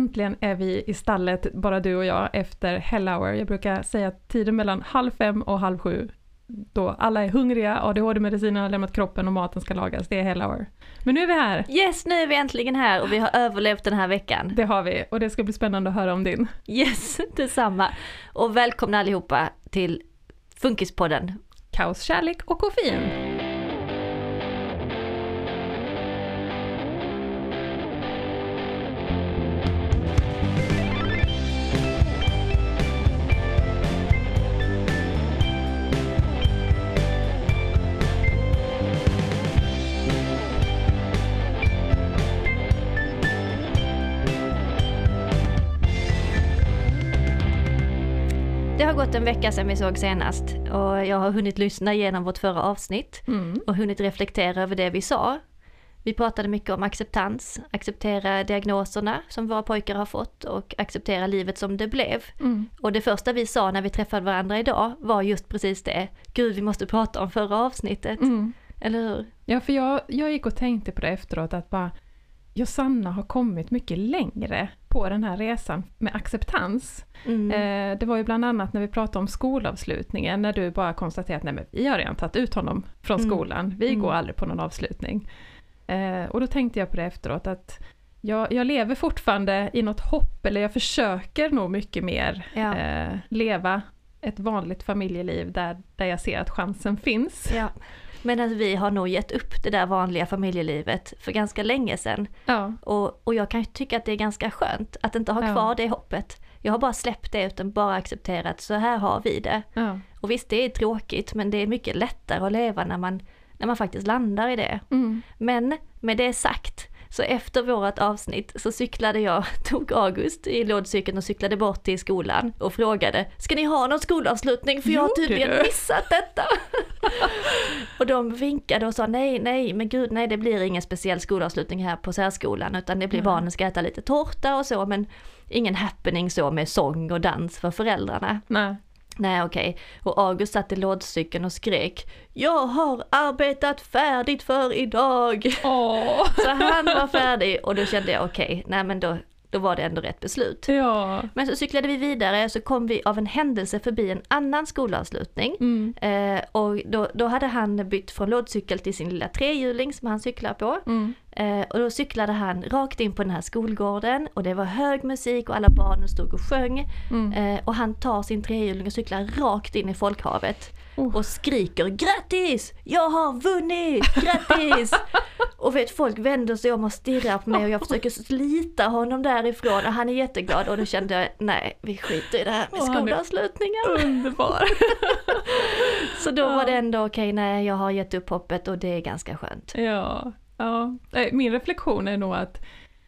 äntligen är vi i stallet, bara du och jag, efter hell hour. Jag brukar säga att tiden mellan halv fem och halv sju, då alla är hungriga, ADHD-medicinen har lämnat kroppen och maten ska lagas, det är hell hour. Men nu är vi här! Yes, nu är vi äntligen här och vi har överlevt den här veckan. Det har vi, och det ska bli spännande att höra om din. Yes, detsamma. Och välkomna allihopa till Funkispodden. Kaos, kärlek och koffein! Gått en vecka sedan vi såg senast och jag har hunnit lyssna igenom vårt förra avsnitt Mm. och hunnit reflektera över det vi sa. Vi pratade mycket om acceptans, acceptera diagnoserna som våra pojkar har fått och acceptera livet som det blev. Mm. Och det första vi sa när vi träffade varandra idag var just precis det. Gud, vi måste prata om förra avsnittet. Mm. Eller hur? Ja, för jag, jag gick och tänkte på det efteråt att bara, Josanna har kommit mycket längre på den här resan med acceptans. Mm. Eh, det var ju bland annat när vi pratade om skolavslutningen, när du bara konstaterade att nej men vi har redan tagit ut honom från Mm. skolan, vi Mm. går aldrig på någon avslutning. Eh, och då tänkte jag på det efteråt att jag, jag lever fortfarande i något hopp, eller jag försöker nog mycket mer Ja. eh, leva ett vanligt familjeliv där, där jag ser att chansen finns. Ja. Medan vi har nog gett upp det där vanliga familjelivet för ganska länge sedan. Ja, Och, och jag kan ju tycka att det är ganska skönt att inte ha Ja. kvar det hoppet. Jag har bara släppt det utan bara accepterat, så här har vi det. ja. Och visst, det är tråkigt, men det är mycket lättare att leva när man, när man faktiskt landar i det. Mm. Men med det sagt, så efter vårt avsnitt så cyklade jag, tog August i lådcykeln och cyklade bort till skolan och frågade Ska ni ha någon skolavslutning? För jag har tydligen du? missat detta. och de vinkade och sa nej, nej, men gud nej det blir ingen speciell skolavslutning här på särskolan utan det blir Nej. barnen ska äta lite tårta och så men ingen happening så med sång och dans för föräldrarna. Nej. Nej okej, och August satt i lådcykeln och skrek Jag har arbetat färdigt för idag! Åh! Så han var färdig och då kände jag okej, nej men då, då var det ändå rätt beslut. Ja. Men så cyklade vi vidare så kom vi av en händelse förbi en annan skolavslutning. Mm. Eh, och då, då hade han bytt från lådcykel till sin lilla trehjuling som han cyklar på. Mm. Eh, och då cyklade han rakt in på den här skolgården och det var hög musik och alla barnen stod och sjöng. Mm. Eh, och han tar sin trehjuling och cyklar rakt in i folkhavet. Oh. Och skriker grattis! Jag har vunnit! Grattis! och vet folk vänder sig om och stirrar på mig och jag försöker slita honom därifrån och han är jätteglad och då kände jag nej vi skiter i det här med skolavslutningar. Underbar! Så då var det ändå okej, nej jag har gett upp hoppet och det är ganska skönt. Ja, ja. Eh, Min reflektion är nog att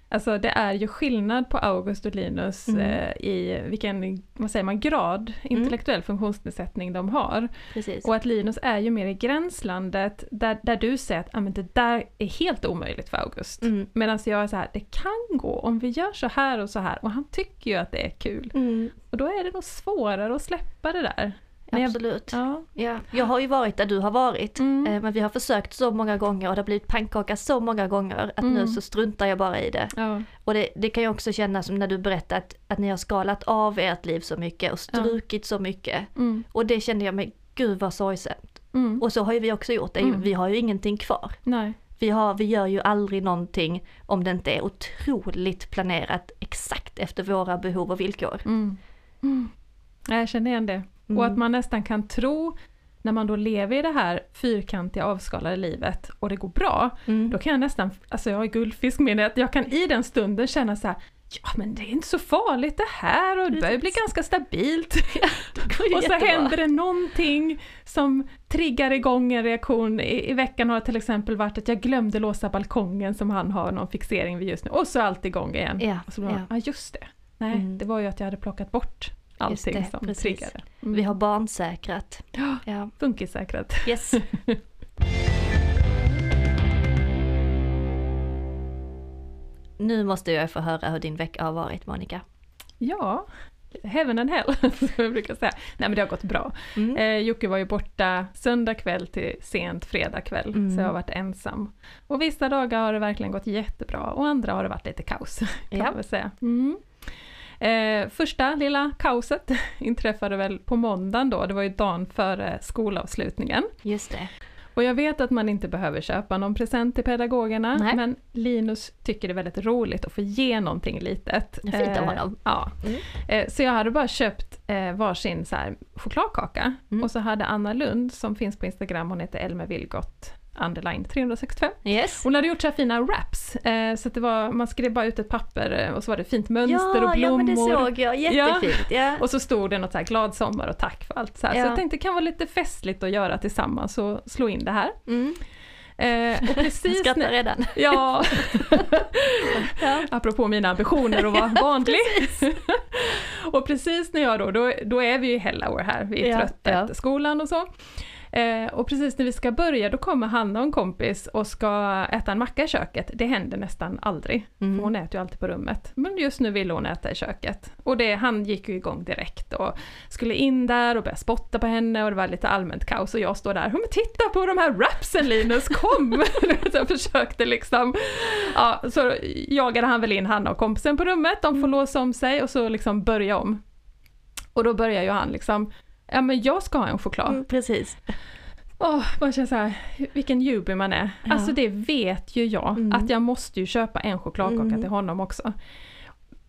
alltså, det är ju skillnad på August och Linus Mm. eh, i vilken vad säger man, grad intellektuell funktionsnedsättning de har. Precis. Och att Linus är ju mer i gränslandet där, där du säger att ah, men det där är helt omöjligt för August. Mm. Medan jag är så här, det kan gå om vi gör så här och så här och han tycker ju att det är kul. Mm, Och då är det nog svårare att släppa det där. Men jag- absolut. Ja. Ja, jag har ju varit där du har varit. Mm. Eh, Men vi har försökt så många gånger och det har blivit pannkaka så många gånger att nu Mm. så struntar jag bara i det. Ja. Och det, det kan ju också kännas som när du berättar att, att ni har skalat av ert liv så mycket och strukit så mycket. Mm. Och det kände jag, men gud vad sorgset. Mm. Och så har ju vi också gjort, det Mm. vi har ju ingenting kvar. Nej. Vi, har, vi gör ju aldrig någonting om det inte är otroligt planerat exakt efter våra behov och villkor. Mm. Ja, Jag känner igen det. Mm. Och att man nästan kan tro, när man då lever i det här fyrkantiga avskalade livet och det går bra, Mm. då kan jag nästan, alltså jag har guldfiskminne, att jag kan i den stunden känna så här, ja men det är inte så farligt det här och det börjar bli ganska stabilt. Det ju och så jättebra. händer det någonting som triggar igång en reaktion. I, I veckan har det till exempel varit att jag glömde låsa balkongen som han har någon fixering vid just nu. Och så är allt igång igen. Ja, Och så blir man, ja. ja just det. Nej, Mm. det var ju att jag hade plockat bort allting det, som precis. triggade. Mm. Vi har barnsäkrat. Ja, Ja, funkissäkrat. yes. nu måste jag få höra hur din vecka har varit Monica. Ja, heaven and hell, som jag brukar säga. Nej men det har gått bra. Mm. Eh, Jocke var ju borta söndag kväll till sent fredag kväll, Mm. så jag har varit ensam. Och vissa dagar har det verkligen gått jättebra och andra har det varit lite kaos, kan Ja. man väl säga. Mm. Eh, första lilla kaoset inträffade väl på måndagen då, det var ju dagen före skolavslutningen. Just det. Och jag vet att man inte behöver köpa någon present till pedagogerna, Nej. men Linus tycker det är väldigt roligt att få ge någonting litet. Det är fint av Eh, honom. Ja. Mm. Eh, så jag hade bara köpt eh, varsin så här chokladkaka, Mm. och så hade Anna Lund, som finns på Instagram, hon heter Elmer Vilgot, underline 365. Yes. Hon hade gjort så här fina wraps, eh, så det var, man skrev bara ut ett papper eh, och så var det fint mönster och Ja, ja blommor. men det såg jag, jättefint. Ja. Och så stod det något så här glad sommar och tack för allt. Så, här. så Ja. jag tänkte det kan vara lite festligt att göra tillsammans och slå in det här. Mm. Eh, och precis skrattar när, redan. ja, Ja. apropå mina ambitioner att vara vanlig. och precis när jag då, då, då är vi i Hellauer här, vi är Ja, trötta ja. efter skolan och så. Eh, och precis när vi ska börja då kommer Hanna och en kompis och ska äta en macka i köket. Det händer nästan aldrig, Mm. för hon äter ju alltid på rummet. Men just nu ville hon äta i köket. Och det, han gick ju igång direkt och skulle in där och börja spotta på henne och det var lite allmänt kaos och jag står där, men titta på de här rapsen Linus, kom! jag försökte liksom, ja, så jagade han väl in Hanna och kompisen på rummet, de får låsa om sig och så liksom börja om. Och då börjar ju han liksom, ja men jag ska ha en choklad. Mm, precis. Åh, man känner så här, vilken jubi man är. Ja. Alltså det vet ju jag, Mm. att jag måste ju köpa en chokladkaka Mm. till honom också.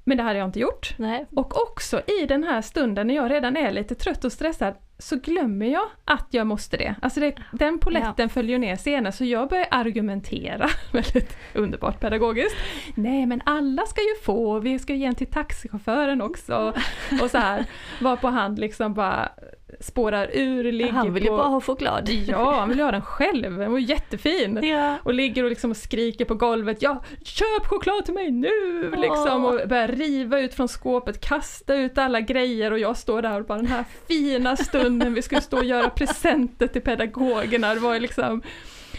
Men det hade jag inte gjort. Nej. Och också i den här stunden när jag redan är lite trött och stressad så glömmer jag att jag måste det. Alltså det, den poletten följer ner senare så jag börjar argumentera, väldigt underbart pedagogiskt. Nej men alla ska ju få, vi ska ju ge en till taxichauffören också. Och så här, varpå han liksom bara spårar ur, ligger Han vill ju på... bara ha choklad. Ja, han vill ha den själv, den var jättefin. Ja. Och ligger och liksom skriker på golvet, ja köp choklad till mig nu! Liksom, och börjar riva ut från skåpet, kasta ut alla grejer och jag står där och bara den här fina stunden vi skulle stå och göra presenter till pedagogerna. Det var ju liksom...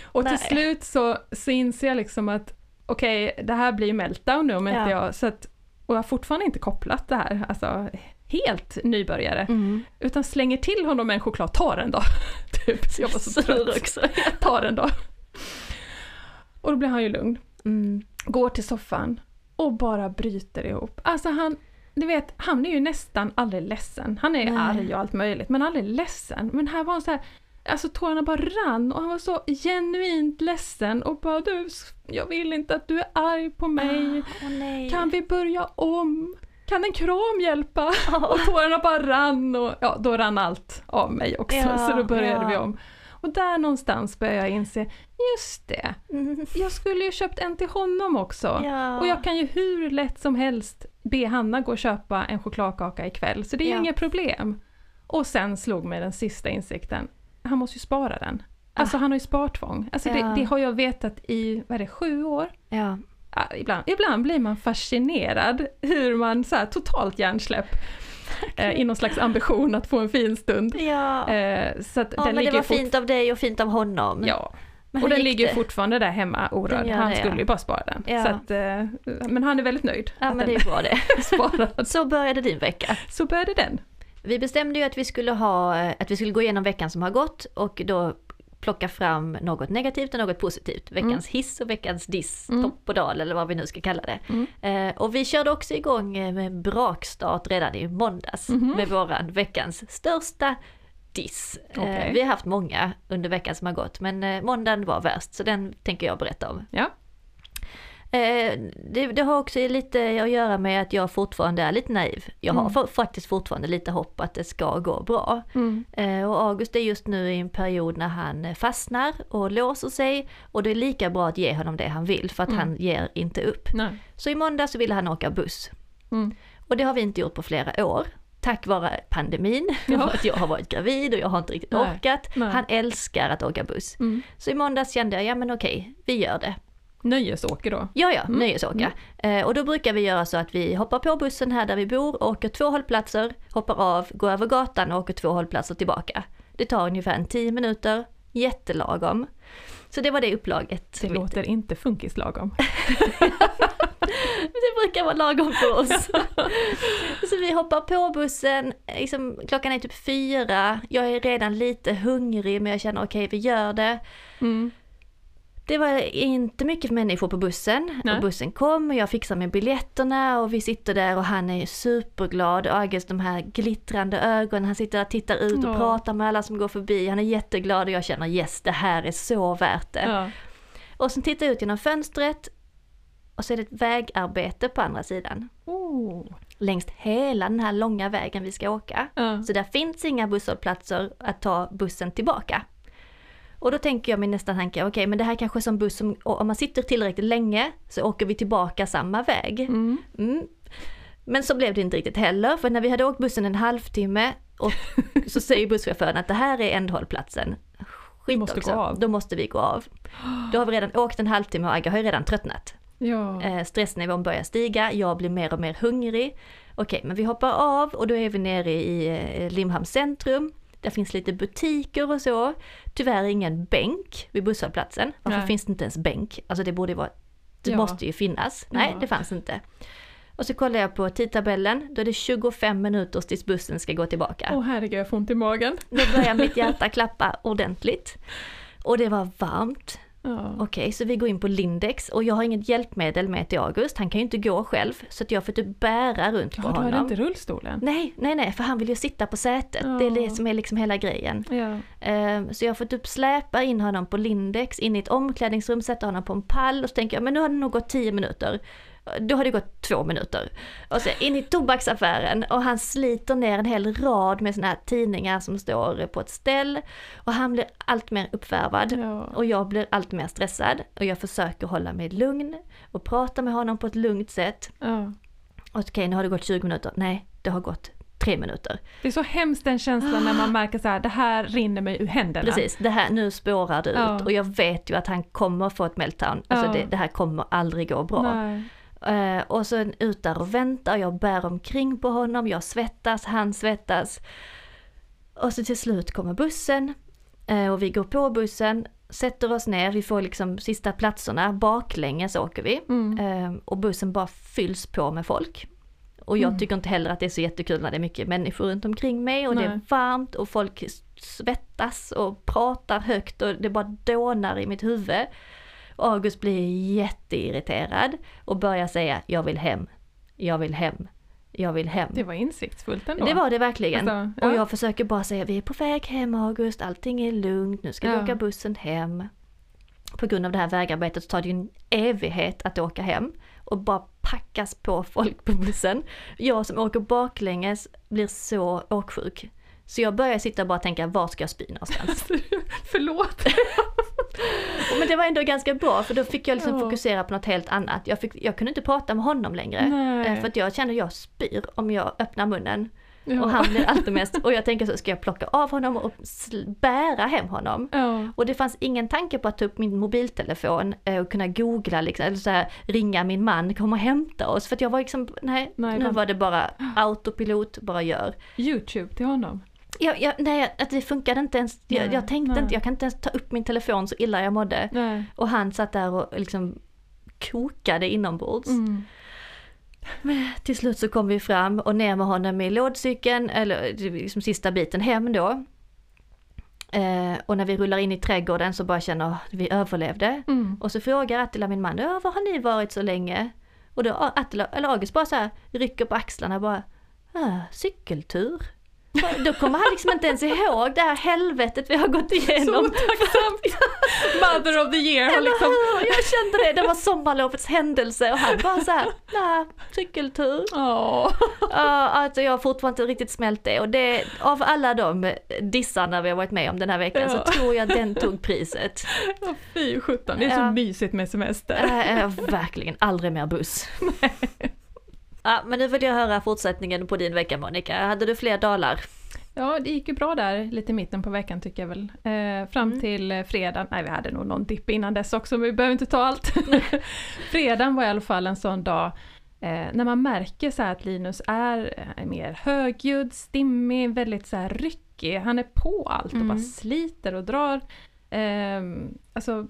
Och till Nej. slut så, så inser jag liksom att okej, det här blir ju meltdown nu om inte Ja. jag... Så att, och jag har fortfarande inte kopplat det här, alltså helt nybörjare. Mm. Utan slänger till honom en choklad, ta den då! typ, jag var så trött. också. Ta den då. Och då blir han ju lugn. Mm. Går till soffan och bara bryter ihop. Alltså han, ni vet, han är ju nästan aldrig ledsen. Han är Nej. arg och allt möjligt, men aldrig ledsen. Men här var han så här, alltså tårarna bara rann och han var så genuint ledsen och bara du, jag vill inte att du är arg på mig. Åh nej. Kan vi börja om? Kan en kram hjälpa? Åh. Och tårarna bara rann och ja, då rann allt av mig också. Ja, så då började ja. vi om. Och där någonstans började jag inse, just det, Mm. jag skulle ju köpt en till honom också. Ja. Och jag kan ju hur lätt som helst be Hanna gå och köpa en chokladkaka ikväll, så det är ju inget problem. Och sen slog mig den sista insikten, han måste ju spara den. Alltså Ah. han har ju spartvång. Alltså det, det har jag vetat i, vad är det, sju år? Ibland, ibland blir man fascinerad hur man så här, totalt hjärnsläpp eh, i någon slags ambition att få en fin stund. Ja. Eh, så att ja den men det var fint av dig och fint av honom. Ja, och den ligger det? fortfarande där hemma orörd. Han det, skulle ja. ju bara spara den. Ja. Så att, eh, men han är väldigt nöjd Ja men det är bra det. sparad. Så började din vecka. Så började den. Vi bestämde ju att vi skulle ha, att vi skulle gå igenom veckan som har gått och då plocka fram något negativt och något positivt. Veckans hiss och veckans diss, Mm. topp och dal eller vad vi nu ska kalla det. Mm. Eh, och vi körde också igång eh, med brakstart redan i måndags Mhm. med våran veckans största diss. Eh, Okej. vi har haft många under veckan som har gått men eh, måndagen var värst så den tänker jag berätta om. Ja. Eh, det, det har också lite att göra med att jag fortfarande är lite naiv. Jag har Mm. fa- faktiskt fortfarande lite hopp att det ska gå bra. Mm. Eh, och August är just nu i en period när han eh, fastnar och låser sig och det är lika bra att ge honom det han vill för att Mm. han ger inte upp. Nej. Så i måndag så ville han åka buss Mm. och det har vi inte gjort på flera år. Tack vare pandemin, Ja. att jag har varit gravid och jag har inte riktigt Nej. orkat. Nej. Han älskar att åka buss. Mm. Så i måndags kände jag, ja men okej, vi gör det. Nöjesåker då. Ja, ja, Mm. nöjesåka. Eh, och då brukar vi göra så att vi hoppar på bussen här där vi bor, åker två hållplatser, hoppar av, går över gatan och åker två hållplatser tillbaka. Det tar ungefär en 10 minuter, jättelagom. Så det var det upplaget. Det låter inte funkislagom. det brukar vara lagom för oss. så vi hoppar på bussen, liksom, klockan är typ fyra, jag är redan lite hungrig men jag känner okej okay, vi gör det. Mm. Det var inte mycket människor på bussen Nej. och bussen kom och jag fixar med biljetterna och vi sitter där och han är superglad. August de här glittrande ögonen, han sitter och tittar ut och Ja. pratar med alla som går förbi. Han är jätteglad och jag känner yes det här är så värt det. Ja. Och sen tittar jag ut genom fönstret och så är det ett vägarbete på andra sidan. Oh. Längs hela den här långa vägen vi ska åka. Ja. Så där finns inga busshållplatser att ta bussen tillbaka. Och då tänker jag min nästa tanke, okej men det här kanske är som buss som, om man sitter tillräckligt länge så åker vi tillbaka samma väg. Mm. Mm. Men så blev det inte riktigt heller, för när vi hade åkt bussen en halvtimme och så säger busschauffören att det här är ändhållplatsen. Skit Måste också, gå av. då måste vi gå av. Då har vi redan åkt en halvtimme och Agga har ju redan tröttnat. Ja. Eh, stressnivån börjar stiga, jag blir mer och mer hungrig. Okej, men vi hoppar av och då är vi nere i eh, Limhamns centrum. Där finns lite butiker och så. Tyvärr ingen bänk vid busshållplatsen. Varför Nej. finns det inte ens bänk? Alltså det borde ju vara, det Ja. måste ju finnas. Nej, Ja. det fanns inte. Och så kollar jag på tidtabellen, då är det 25 minuter tills bussen ska gå tillbaka. Åh herregud, jag får ont i magen. Då börjar mitt hjärta klappa ordentligt. Och det var varmt. Ja. Okej, så vi går in på Lindex och jag har inget hjälpmedel med till August. Han kan ju inte gå själv så att jag får typ bära runt Ja, på du hade honom. inte rullstolen? Nej, nej, nej, för han vill ju sitta på sätet. Ja. Det är det som är liksom hela grejen. Ehm, Så jag får typ släpa in honom på Lindex, in i ett omklädningsrum, sätta honom på en pall och så tänker jag, men nu har det nog gått 10 minuter. Då har det gått två minuter. Och så in i tobaksaffären och han sliter ner en hel rad med såna här tidningar som står på ett ställ. Och han blir allt mer uppvärvad. Ja. Och jag blir allt mer stressad och jag försöker hålla mig lugn och prata med honom på ett lugnt sätt. Ja. Och Okej, nu har det gått 20 minuter. Nej, det har gått tre minuter. Det är så hemskt den känslan när man märker så här, det här rinner mig ur händerna. Precis, det här, nu spårar det Ja. ut och jag vet ju att han kommer få ett meltdown. Alltså Ja. det, det här kommer aldrig gå bra. Nej. Eh, och så ut där och väntar, jag bär omkring på honom, jag svettas, han svettas. Och så till slut kommer bussen eh, och vi går på bussen, sätter oss ner, vi får liksom sista platserna, baklänges åker vi. Mm. Eh, och bussen bara fylls på med folk. Och jag Mm. tycker inte heller att det är så jättekul när det är mycket människor runt omkring mig och det är Nej. varmt och folk svettas och pratar högt och det bara dånar i mitt huvud. August blir jätteirriterad och börjar säga jag vill hem, jag vill hem, jag vill hem. Det var insiktsfullt ändå. Det var det verkligen. Alltså, ja. Och jag försöker bara säga vi är på väg hem August, allting är lugnt, nu ska vi Ja. åka bussen hem. På grund av det här vägarbetet så tar det ju en evighet att åka hem och bara packas på folk på bussen. Jag som åker baklänges blir så åksjuk. Så jag börjar sitta och bara tänka, var ska jag spy någonstans? Förlåt. Men det var ändå ganska bra för då fick jag liksom fokusera på något helt annat. Jag, fick, jag kunde inte prata med honom längre. Nej. Eh, För att jag känner att jag spyr om jag öppnar munnen. Ja. Och han blir alltid mest, och jag tänker så, ska jag plocka av honom och bära hem honom? Ja. Och det fanns ingen tanke på att ta upp min mobiltelefon eh, och kunna googla liksom, eller så här, ringa min man, kom och hämta oss. För att jag var liksom, nej, Nej, nu va- var det bara autopilot, bara gör. Youtube till honom. Jag, jag, nej, att det funkade inte ens, jag, Nej, jag tänkte nej. inte, jag kan inte ens ta upp min telefon så illa jag mådde. Nej. Och han satt där och liksom kokade inombords. Mm. Till slut så kom vi fram och ner med honom i lådcykeln, eller liksom sista biten hem då. Eh, och när vi rullar in i trädgården så bara känner jag, vi överlevde. Mm. Och så frågar Attila min man, var har ni varit så länge? Och då Attila, eller August bara så här rycker på axlarna bara, ah, cykeltur. Då kommer han liksom inte ens ihåg det här helvetet vi har gått Så igenom. otacksamt! Mother of the year har liksom... Jag kände det, det var sommarlovets händelse och han bara så här, nah, cykeltur. Åh. Ja, alltså jag har fortfarande inte riktigt smält det och det, av alla de dissarna vi har varit med om den här veckan Ja. så tror jag den tog priset. Ja, Fy sjutton, det är så mysigt med semester. Äh, verkligen, aldrig mer buss. Ja, men nu vill jag höra fortsättningen på din vecka Monica. Hade du fler dalar? Ja, det gick ju bra där lite i mitten på veckan tycker jag väl. Eh, fram Mm. till eh, fredag, nej vi hade nog någon dipp innan dess också men vi behöver inte ta allt. Fredagen var i alla fall en sån dag eh, när man märker så att Linus är eh, mer högljudd, stimmig, väldigt så här ryckig. Han är på allt och Mm. bara sliter och drar. Eh, alltså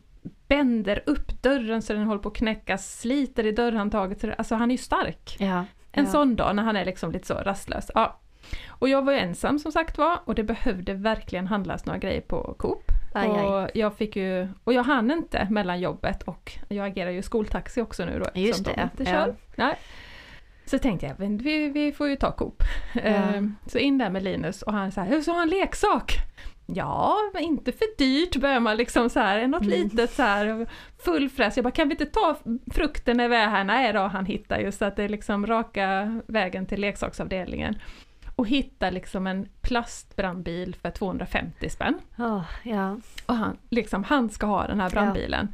bänder upp dörren så den håller på att knäckas, sliter i dörrhandtaget. så det- Alltså han är ju stark. Ja. En ja. sån dag när han är liksom lite så rastlös. Ja. Och jag var ju ensam som sagt var och det behövde verkligen handlas några grejer på Coop. Aj, aj. Och jag fick ju, och jag hann inte mellan jobbet och jag agerar ju skoltaxi också nu då Just det, de inte ja. kör. Nej. Så tänkte jag, vi, vi får ju ta Coop. Ehm, Så in där med Linus och han så här, så har han leksak? Ja, men inte för dyrt börjar man liksom så här, något Mm. litet så här, full fräs. Jag bara, kan vi inte ta frukten när vi är här? Nej då, han hittar ju så att det är liksom raka vägen till leksaksavdelningen. Och hittar liksom en plastbrandbil för 250 spänn. Åh, ja. Och han, liksom, han ska ha den här brandbilen.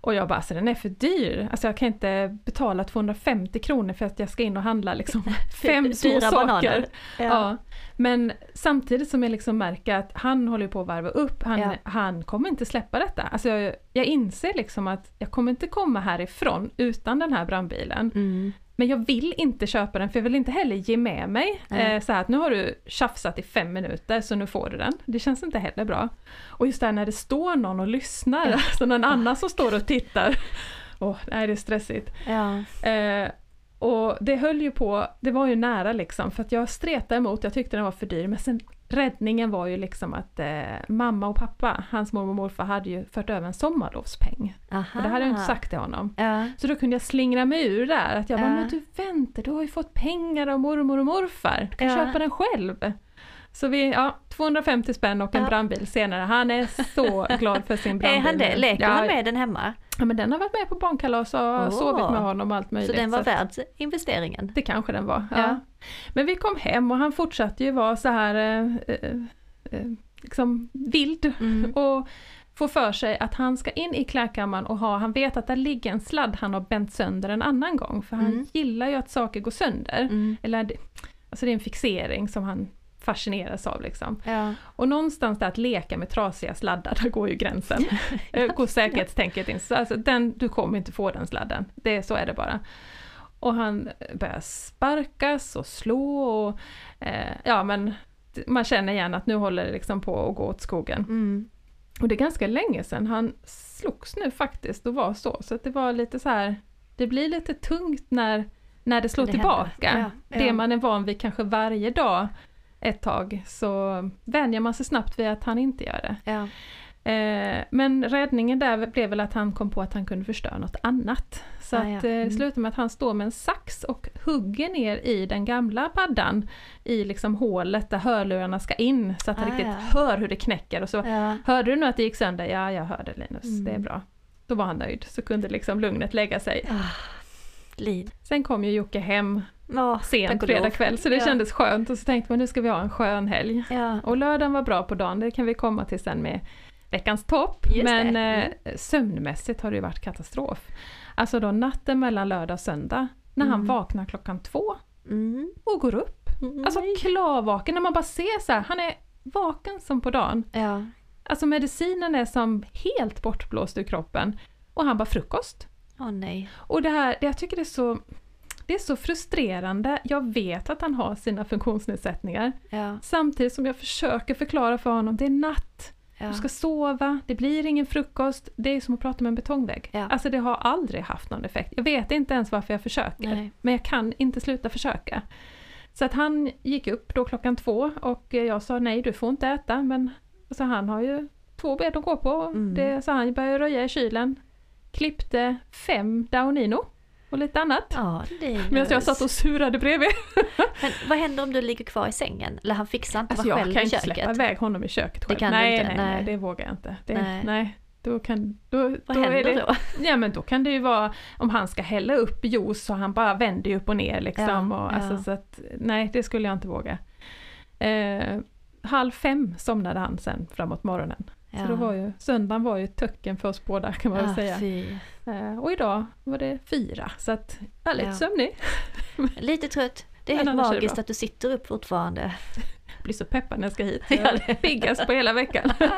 Och jag bara, alltså den är för dyr. Alltså jag kan inte betala 250 kronor för att jag ska in och handla liksom fem små saker. bananer. Ja. Men samtidigt som jag liksom märker att han håller på att varva upp, han, Ja. han kommer inte släppa detta. Alltså jag, jag inser liksom att jag kommer inte komma härifrån utan den här brandbilen. Mm. Men jag vill inte köpa den för jag vill inte heller ge med mig. Nej. Eh, så att nu har du tjafsat i fem minuter så nu får du den. Det känns inte heller bra. Och just där när det står någon och lyssnar, Ja. alltså någon annan som står och tittar. Åh, nej det är stressigt. Ja. Eh, och det höll ju på, det var ju nära liksom för att jag stretade emot, jag tyckte den var för dyr men sen räddningen var ju liksom att eh, mamma och pappa, hans mormor och morfar hade ju fört över en sommarlovspeng. Aha. Och det hade jag inte sagt till honom. Ja. Så då kunde jag slingra mig ur där, att jag bara, Ja. men du vänta, du har ju fått pengar av mormor och morfar, du kan Ja. köpa den själv. Så vi, ja, 250 spänn och en brandbil senare. Han är så glad för sin Är brandbil. han det? Leker han med den hemma? Ja, men den har varit med på barnkalas och Åh. sovit med honom och allt möjligt. Så den var värd investeringen? det kanske den var. Ja. Ja. Men vi kom hem och han fortsatte ju vara så här eh, eh, eh, liksom vild Mm. och få för sig att han ska in i klädkammaren och ha, han vet att där ligger en sladd han har bänt sönder en annan gång för han Mm. gillar ju att saker går sönder. Mm. Eller, alltså det är en fixering som han fascineras av liksom. Ja. Och någonstans där att leka med trasiga sladdar, där går ju gränsen. Eh, går säkerhetstänket in. Så alltså, den, du kommer inte få den sladden. Det, så är det bara. Och han börjar sparkas och slå och eh, ja men man känner igen att nu håller det liksom på att gå åt skogen. Mm. Och det är ganska länge sedan han slogs nu faktiskt och var så. Så det var lite så här, det blir lite tungt när, när det slår Det tillbaka. händer. Ja, Det ja. man är van vid kanske varje dag ett tag så vänjer man sig snabbt vid att han inte gör det. Ja. Eh, men räddningen där blev väl att han kom på att han kunde förstöra något annat. Så Ah, att ja. eh, det Mm. slutar med att han står med en sax och hugger ner i den gamla paddan i liksom hålet där hörlurarna ska in så att han Ah, riktigt ja. hör hur det knäcker och så. Hörde du nu att det gick sönder? Ja, jag hörde Linus, Mm. det är bra. Då var han nöjd, så kunde liksom lugnet lägga sig. Lin. Sen kom ju Jocke hem Åh, sent fredag kväll, så det Ja. kändes skönt. Och så tänkte man nu ska vi ha en skön helg. Ja. Och lördagen var bra på dagen, det kan vi komma till sen med veckans topp. Just Men det. Mm. eh, sömnmässigt har det ju varit katastrof. Alltså då natten mellan lördag och söndag, när han Mm. vaknar klockan två Mm. och går upp. Mm. Alltså klarvaken, när man bara ser så här, han är vaken som på dagen. Ja. Alltså medicinen är som helt bortblåst ur kroppen. Och han bara frukost. Åh nej. Och det här, det jag tycker det är så det är så frustrerande. Jag vet att han har sina funktionsnedsättningar. Ja. Samtidigt som jag försöker förklara för honom, det är natt, Ja. du ska sova, det blir ingen frukost. Det är som att prata med en betongvägg. Ja. Alltså det har aldrig haft någon effekt. Jag vet inte ens varför jag försöker. Nej. Men jag kan inte sluta försöka. Så att han gick upp då klockan två och jag sa nej du får inte äta men alltså han har ju två ben att gå på. Mm. Det, så han började röja i kylen. Klippte fem Daunino och lite annat. Ja. Medan jag satt och surade bredvid. Men vad händer om du ligger kvar i sängen? Eller han fixar inte Alltså vara jag själv kan i inte köket? släppa iväg honom i köket själv. kan du nej, inte, nej, nej. nej, det vågar jag inte. Det, Nej. nej. Då kan, då, Vad då händer det, då? Ja men då kan det ju vara om han ska hälla upp juice så han bara vänder ju upp och ner liksom. Ja, och, alltså, ja. så att, nej det skulle jag inte våga. Eh, halv fem somnade han sen framåt morgonen. Så då var ju, söndagen var ju töcken för oss båda kan man väl säga. fy. Eh, och idag var det fyra så att jag är lite sömnig. Lite trött. Det är helt är magiskt bra. att du sitter upp fortfarande. blir så peppad när jag ska hit. Ja, Jag är piggast på hela veckan.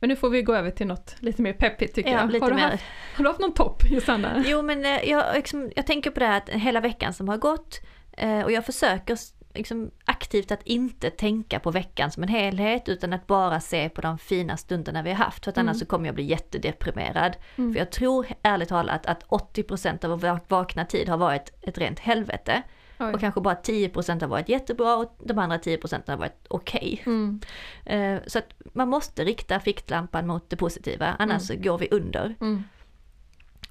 Men nu får vi gå över till något lite mer peppigt tycker Ja, jag. har, du haft, har du haft någon topp Josanna? Jo men eh, jag, liksom, jag tänker på det här att hela veckan som har gått eh, och jag försöker liksom, aktivt att inte tänka på veckan som en helhet utan att bara se på de fina stunderna vi har haft. För att Mm. annars så kommer jag bli jättedeprimerad. Mm. För jag tror ärligt talat att 80% av vår vakna tid har varit ett rent helvete. Oj. Och kanske bara 10% har varit jättebra och de andra 10% har varit okej. Mm. Eh, Så att man måste rikta ficklampan mot det positiva, annars så går vi under. Mm.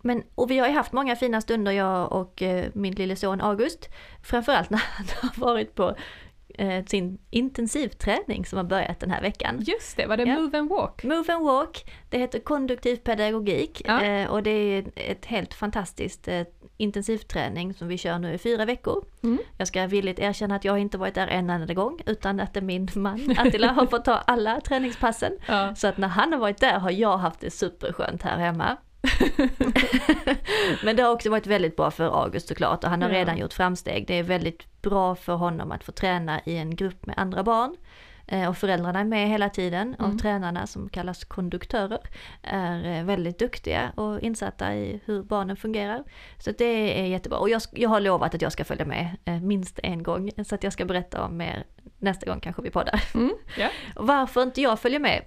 Men, och vi har ju haft många fina stunder jag och eh, min lille son August. Framförallt när han har varit på eh, sin intensivträning som har börjat den här veckan. Just det, var det Ja. Move and Walk? Move and Walk, det heter konduktiv pedagogik Ja. eh, och det är ett helt fantastiskt eh, intensivträning som vi kör nu i fyra veckor. Mm. Jag ska villigt erkänna att jag inte varit där en enda gång utan att det är min man Attila har fått ta alla träningspassen. Ja. Så att när han har varit där har jag haft det superskönt här hemma. Men det har också varit väldigt bra för August såklart och han har Ja. redan gjort framsteg. Det är väldigt bra för honom att få träna i en grupp med andra barn. Eh, Och föräldrarna är med hela tiden och Mm. tränarna som kallas konduktörer är eh, väldigt duktiga och insatta i hur barnen fungerar. Så det är jättebra. Och jag, jag har lovat att jag ska följa med eh, minst en gång så att jag ska berätta om mer nästa gång kanske vi poddar. Mm. Och Varför inte jag följer med?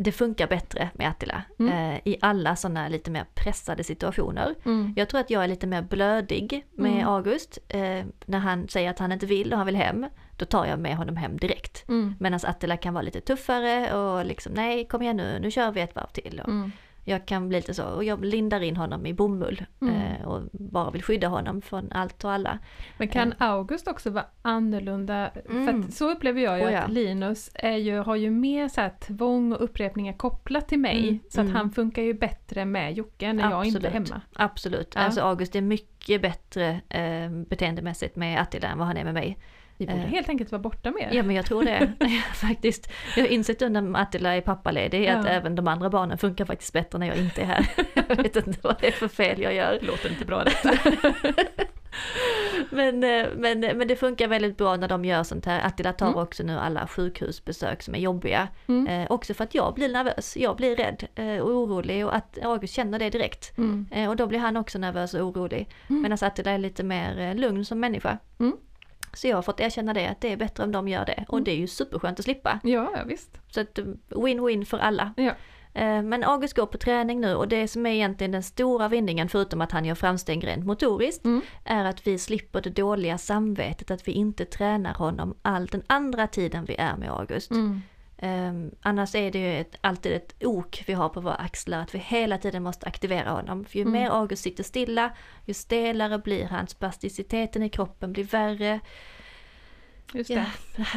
Det funkar bättre med Attila Mm. eh, i alla sådana lite mer pressade situationer. Mm. Jag tror att jag är lite mer blödig med Mm. August. Eh, när han säger att han inte vill och han vill hem, då tar jag med honom hem direkt. Mm. Medan Attila kan vara lite tuffare och liksom nej kom igen nu, nu kör vi ett varv till. Och Mm. Jag kan bli lite så, och jag lindar in honom i bomull Mm. eh, och bara vill skydda honom från allt och alla. Men kan August också vara annorlunda? Mm. För så upplever jag ju Oh ja. att Linus är ju, har ju mer så här tvång och upprepningar kopplat till mig. Mm, Så att mm. han funkar ju bättre med Jocke när jag inte är Absolut. hemma. Absolut, Ja. alltså August är mycket bättre eh, beteendemässigt med Attila än vad han är med mig. Vi borde Eh. helt enkelt vara borta mer. Ja men jag tror det faktiskt. Jag har insett under Attila är pappaledig att Ja. även de andra barnen funkar faktiskt bättre när jag inte är här. jag vet inte vad det är för fel jag gör. Låter inte bra detta. Men, eh, men, men det funkar väldigt bra när de gör sånt här. Attila tar Mm. också nu alla sjukhusbesök som är jobbiga. Mm. Eh, också för att jag blir nervös, jag blir rädd eh, och orolig och att August känner det direkt. Mm. Eh, och då blir han också nervös och orolig. Mm. Medan Attila är lite mer eh, lugn som människa. Mm. Så jag har fått erkänna det, att det är bättre om de gör det. Och Mm. det är ju superskönt att slippa. Ja, visst. Så att eh, win-win för alla. Ja. Eh, Men August går på träning nu och det som är egentligen den stora vinningen, förutom att han gör framsteg rent motoriskt, Mm. är att vi slipper det dåliga samvetet att vi inte tränar honom all den andra tiden vi är med August. Mm. Um, annars är det ju ett, alltid ett ok vi har på våra axlar, att vi hela tiden måste aktivera honom. För ju Mm. mer August sitter stilla, ju stelare blir han, spasticiteten i kroppen blir värre. Just Ja,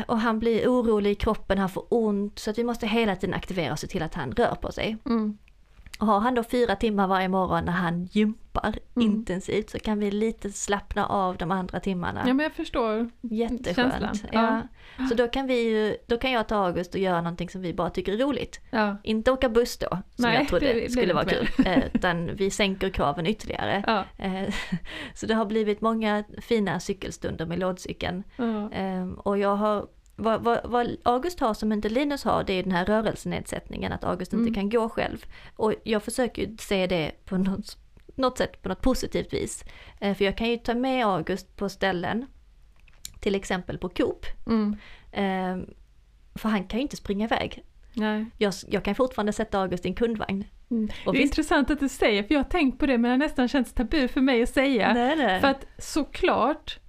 och han blir orolig i kroppen, han får ont, så att vi måste hela tiden aktivera och se till att han rör på sig. Mm. Och har han då fyra timmar varje morgon när han gympar Mm. intensivt så kan vi lite slappna av de andra timmarna. Ja, men jag förstår. Jätteskönt. Ja. Ja. Så då kan vi ju, då kan jag ta August och göra någonting som vi bara tycker är roligt. Ja. Inte åka buss då, som Nej, jag trodde det skulle vara kul. Eh, utan vi sänker kraven ytterligare. Ja. Eh, Så det har blivit många fina cykelstunder med lådcykeln. Ehm, Och jag har, vad, vad, vad August har som inte Linus har, det är den här rörelsenedsättningen, att August Mm. inte kan gå själv. Och jag försöker ju se det på något, något sätt, på något positivt vis. Eh, För jag kan ju ta med August på ställen, till exempel på Coop. Mm. Ehm, För han kan ju inte springa iväg. Nej. Jag, jag kan fortfarande sätta August i en kundvagn. Mm. Det är intressant att du säger, för jag har tänkt på det men det har nästan känts tabu för mig att säga. Nej, nej. För att såklart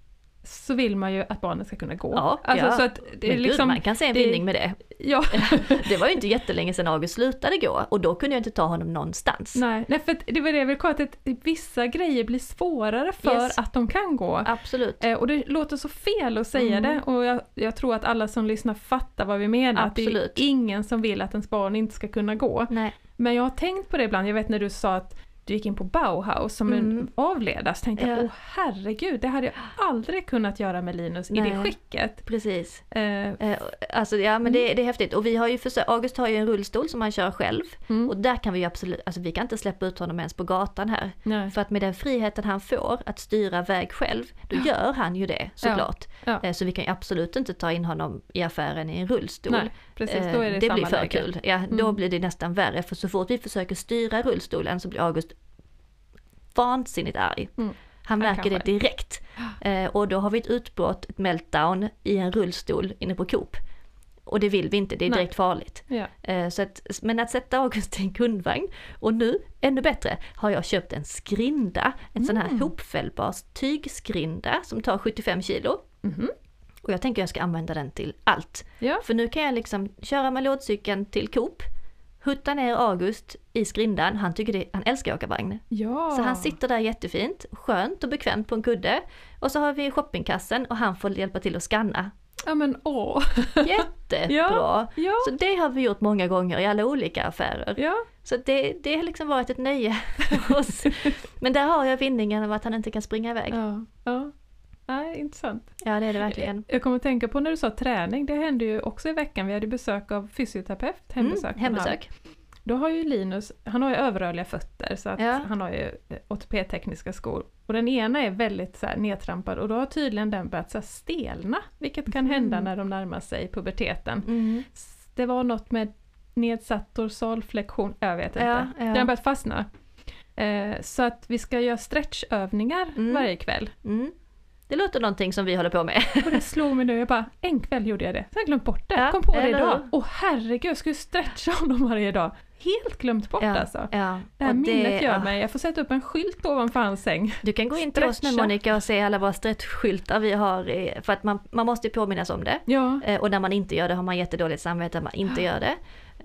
så vill man ju att barnen ska kunna gå. Ja, alltså, ja. Så att det är Men gud, liksom, man kan se en det- vinning med det. ja, Det var ju inte jättelänge sedan August slutade gå och då kunde jag inte ta honom någonstans. nej, nej, för det var det jag ville kolla, att vissa grejer blir svårare för Yes. att de kan gå. Absolut. Eh, och det låter så fel att säga Mm. det och jag, jag tror att alla som lyssnar fattar vad vi menar. Att det är Absolut. ingen som vill att ens barn inte ska kunna gå. Nej. Men jag har tänkt på det ibland, jag vet när du sa att du gick in på Bauhaus som en Mm. avledare, så tänkte jag, Ja. åh herregud, det hade jag aldrig kunnat göra med Linus i det Nej. skicket. Precis. Eh, Alltså ja men det, det är häftigt och vi har ju försökt, August har ju en rullstol som han kör själv mm, och där kan vi ju absolut, alltså vi kan inte släppa ut honom ens på gatan här. nej. För att med den friheten han får att styra väg själv, då gör han ju det såklart. Ja. Eh, Så vi kan ju absolut inte ta in honom i affären i en rullstol. Nej, precis, Eh, då är det, det samma blir för läge. kul. Ja, då Mm. blir det nästan värre för så fort vi försöker styra rullstolen så blir August vansinnigt arg. Mm. Han märker det direkt. Eh, och då har vi ett utbrott, ett meltdown, i en rullstol inne på Coop. Och det vill vi inte, det är Nej. direkt farligt. Ja. Eh, så att, men att sätta August i en kundvagn, och nu, ännu bättre, har jag köpt en skrinda, en sån här Mm. hopfällbar tygskrinda som tar 75 kilo. Mhm. Och jag tänker jag ska använda den till allt. Ja. För nu kan jag liksom köra med lådcykeln till Coop, hutta ner August i skrindan, han tycker det, han älskar att åka vagn. ja. Så han sitter där jättefint, skönt och bekvämt på en kudde. Och så har vi shoppingkassen och han får hjälpa till att scanna. Ja men åh. Jättebra! Ja. Ja. Så det har vi gjort många gånger i alla olika affärer. Ja. Så det, det har liksom varit ett nöje för oss. Men där har jag vinningen av att han inte kan springa iväg. Ja. ja. Nej, intressant. Ja det är det verkligen. Jag kommer att tänka på när du sa träning, det hände ju också i veckan. Vi hade besök av fysioterapeut, hembesök. Mm, hembesök. Då har ju Linus, han har ju överrörliga fötter så att Ja. han har ju eh, ortopedtekniska skor. Och den ena är väldigt så här nedtrampad och då har tydligen den börjat så stelna, vilket kan hända Mm. när de närmar sig puberteten. Mm. Det var något med nedsatt dorsalflexion, jag vet inte. Ja, ja. Den har börjat fastna. Eh, så att vi ska göra stretchövningar Mm. varje kväll. Mm. Det låter någonting som vi håller på med. Och det slog mig nu, jag bara, en kväll gjorde jag det. Sen glömt bort det. Ja, Kom på det idag. Åh herregud, jag skulle stretcha honom varje dag. Helt glömt bort Ja, alltså. ja. Det här och minnet gör ja. mig, jag får sätta upp en skylt ovanför hans säng. Du kan gå in till oss nu. Monica och se alla våra stretchskyltar vi har, för att man, man måste ju påminnas om det. Ja, Eh, Och när man inte gör det har man jättedåligt samvete att man inte gör det.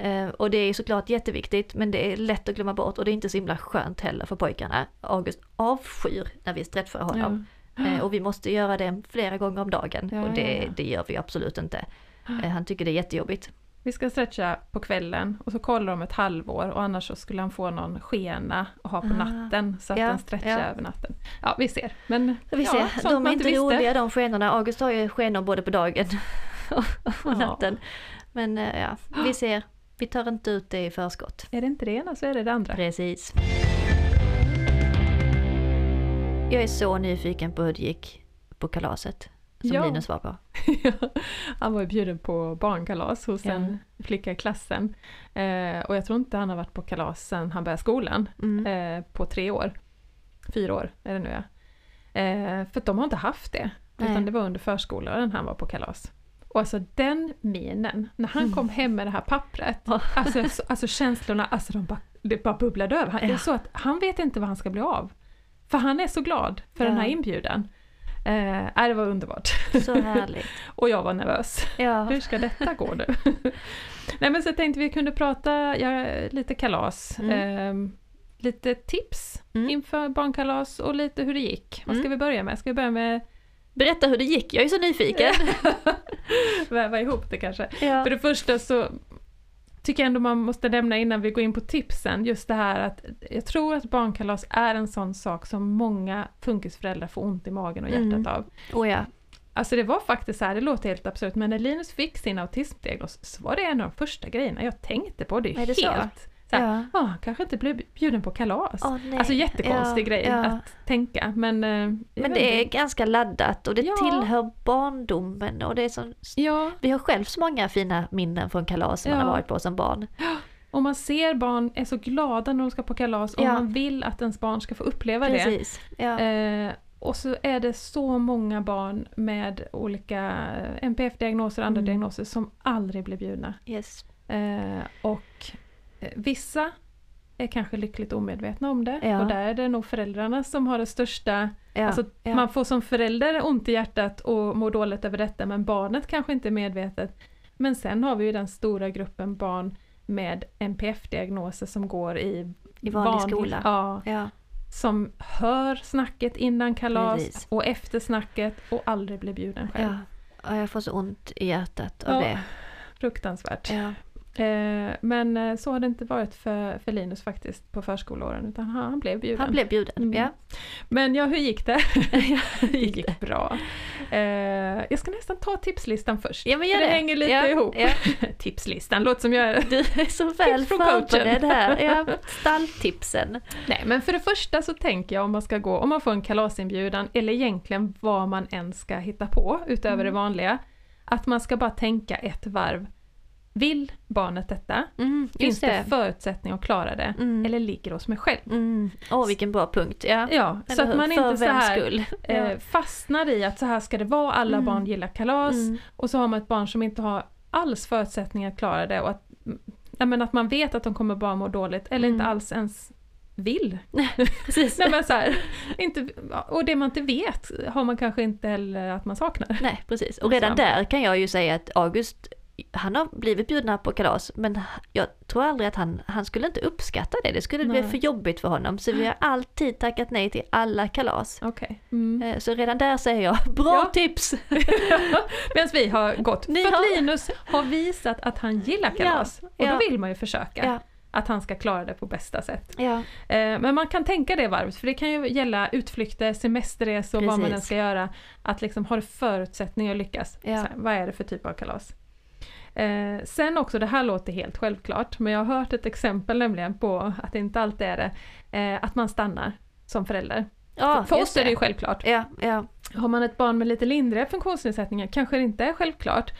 Eh, Och det är såklart jätteviktigt men det är lätt att glömma bort och det är inte så himla skönt heller för pojkarna. August avskyr när vi stretchar honom. Eh, Och vi måste göra det flera gånger om dagen Ja, och det, ja, ja. det gör vi absolut inte. Eh, Han tycker det är jättejobbigt. Vi ska stretcha på kvällen och så kollar de ett halvår och annars så skulle han få någon skena att ha på Ah, natten så att han stretchar över natten. Ja, vi ser. Men Vi ser, de är inte roliga de skenorna. August har ju skenor både på dagen och natten. Men eh, ja, vi ser. Vi tar inte ut det i förskott. Är det inte det ena så är det det andra. Precis. Jag är så nyfiken på hur det gick på kalaset som Ja. Linus var på. han var ju bjuden på barnkalas hos Ja. en flicka i klassen. Eh, och jag tror inte han har varit på kalas sedan han började skolan. Mm. eh, på tre år. Fyra år är det nu ja. Eh, för de har inte haft det. Nej. Utan det var under förskolan han var på kalas. Och alltså den minen, när han Mm. kom hem med det här pappret. Alltså, så- alltså känslorna, alltså de bara, det bara bubblade över. Han, Det är Ja. så att han vet inte vad han ska bli av. För han är så glad för den Ja. här inbjudan. Eh, nej, det var underbart. Så härligt. Och jag var nervös. Ja. Hur ska detta gå nu? Nej men så tänkte vi kunde prata ja, lite kalas. Mm. ehm, lite tips Mm. inför barnkalas och lite hur det gick. Vad ska Mm. vi börja med? Ska vi börja med Berätta hur det gick, jag är så nyfiken. väva ihop det kanske? Ja. För det första så tycker ändå man måste nämna innan vi går in på tipsen, just det här att jag tror att barnkalas är en sån sak som många funkisföräldrar får ont i magen och hjärtat Mm. av. Oh ja. Alltså det var faktiskt så här, det låter helt absurt, men när Linus fick sin autismdiagnos så var det en av de första grejerna jag tänkte på. Det är, Är det helt så här, Ja. "Ah, kanske inte blev bjuden på kalas. Nej. alltså jättekonstig Ja, grej ja. att tänka, men... eh, Men det är ganska laddat och det Ja. tillhör barndomen och det är så... Vi har själv så många fina minnen från kalas som man har varit på som barn. och man ser barn är så glada när de ska på kalas och man vill att ens barn ska få uppleva Precis. Det. Eh, och så är det så många barn med olika eh, NPF-diagnoser och andra Mm. diagnoser som aldrig blir bjudna. Yes. Eh, och eh, vissa är kanske lyckligt omedvetna om det Ja. och där är det nog föräldrarna som har det största, Ja. alltså ja. man får som förälder ont i hjärtat och mår dåligt över detta men barnet kanske inte är medvetet. Men sen har vi ju den stora gruppen barn med NPF-diagnoser som går i, I vanlig skola. Ja, Ja. som hör snacket innan kalas Precis. och efter snacket och aldrig blir bjuden själv. Ja. ja, jag får så ont i hjärtat av Ja. det. Fruktansvärt. Ja. Eh, men eh, så har det inte varit för, för Linus faktiskt på förskoleåren utan han, han blev bjuden. Han blev bjuden. Mm. Ja. Men ja, hur gick det? det gick bra. Eh, jag ska nästan ta tipslistan först. ja, men gör det. det hänger lite ja. ihop. Ja. tipslistan, låter som jag... Du är så väl förberedd här. Ja. Stalltipsen. Nej, men för det första så tänker jag om man ska gå, om man får en kalasinbjudan eller egentligen vad man än ska hitta på utöver Mm. det vanliga, att man ska bara tänka ett varv. Vill barnet detta? Mm, Finns det det. förutsättning att klara det? Mm. Eller ligger det hos mig själv? Mm. Åh vilken bra punkt, ja. Ja, så att man inte så här eh, fastnar i att så här ska det vara, alla Mm. barn gillar kalas Mm. och så har man ett barn som inte har alls förutsättningar att klara det och att, men att man vet att de kommer bara må dåligt eller inte Mm. alls ens vill. Precis. Nej, men så här, inte, och det man inte vet har man kanske inte heller att man saknar. Nej, precis. Och redan Så. där kan jag ju säga att August, han har blivit bjudna på kalas, men jag tror aldrig att han, han skulle inte uppskatta det. Det skulle bli Nej. för jobbigt för honom. Så vi har alltid tackat nej till alla kalas. Okej. Mm. Eh, Så redan där säger jag, bra Ja. tips! Medan vi har gått, Ni för har- Linus har visat att han gillar kalas. och ja. då vill man ju försöka Ja. att han ska klara det på bästa sätt. Eh, Men man kan tänka det varvet, för det kan ju gälla utflykter, semesterresor, vad man Precis. än ska göra. Att liksom ha förutsättningar att lyckas. Så här, vad är det för typ av kalas? Eh, sen också, det här låter helt självklart, men jag har hört ett exempel nämligen på att det inte alltid är det, eh, att man stannar som förälder. ja för oss är det ju självklart. Ja, ja. Har man ett barn med lite lindriga funktionsnedsättningar kanske det inte är självklart.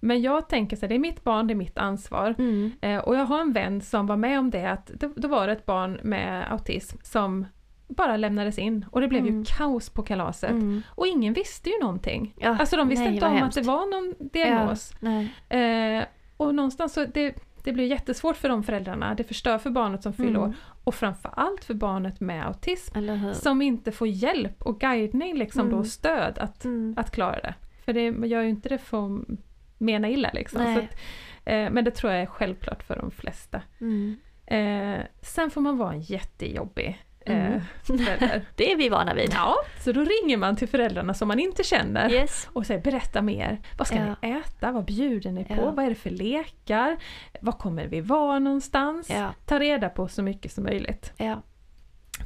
Men jag tänker så här, det är mitt barn, det är mitt ansvar. Mm. Eh, och jag har en vän som var med om det, att det, då var det ett barn med autism som bara lämnades in och det blev Mm. ju kaos på kalaset. Mm. Och ingen visste ju någonting. Ja, Alltså de visste nej, inte om hemskt. att det var någon diagnos. Nej. Eh, och någonstans så, det, det blir jättesvårt för de föräldrarna, det förstör för barnet som fyller Mm. år. Och framförallt för barnet med autism som inte får hjälp och guidning liksom Mm. då, och stöd att, Mm. att klara det. För det gör ju inte det för att mena illa liksom. Att, eh, men det tror jag är självklart för de flesta. Mm. Eh, sen får man vara en jättejobbig Mm. förälder. Det är vi vana vid. ja, så då ringer man till föräldrarna som man inte känner Yes. och säger berätta mer. Vad ska Ja. ni äta? Vad bjuder ni på? Ja. Vad är det för lekar? Var kommer vi vara någonstans? Ja, Ta reda på så mycket som möjligt.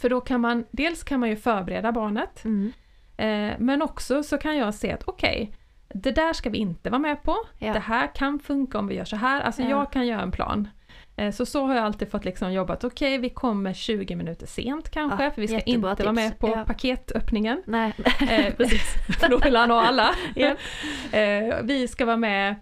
För då kan man, dels kan man ju förbereda barnet Mm. Eh, men också så kan jag se att okej, det där ska vi inte vara med på. Det här kan funka om vi gör så här. Alltså Ja. jag kan göra en plan. Eh, så så har jag alltid fått liksom jobbat, okej vi kommer 20 minuter sent kanske, Ja, för vi ska inte vara tips. med på Ja. paketöppningen. Nej, Eh, precis. för då vill han ha alla. Ja. eh, vi ska vara med,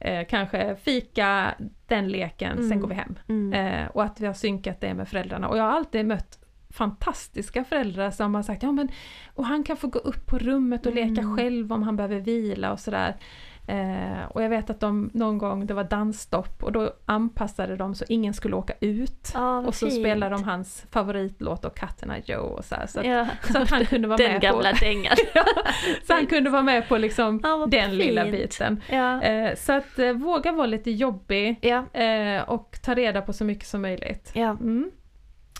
eh, kanske fika den leken, sen Mm. går vi hem. Mm. Och att vi har synkat det med föräldrarna. Och jag har alltid mött fantastiska föräldrar som har sagt ja men och han kan få gå upp på rummet och leka Mm. själv om han behöver vila och sådär. Eh, och jag vet att de någon gång, det var dansstopp och då anpassade de så ingen skulle åka ut. Ja, vad och så fint. spelade de hans favoritlåt och Katterna Joe och så här, så, att, Ja. så att han kunde vara Den med gamla på, dängan. så han kunde vara med på liksom Ja, vad den lilla fint. biten. Ja. Eh, så att eh, våga vara lite jobbig Ja. eh, och ta reda på så mycket som möjligt. Ja. Mm.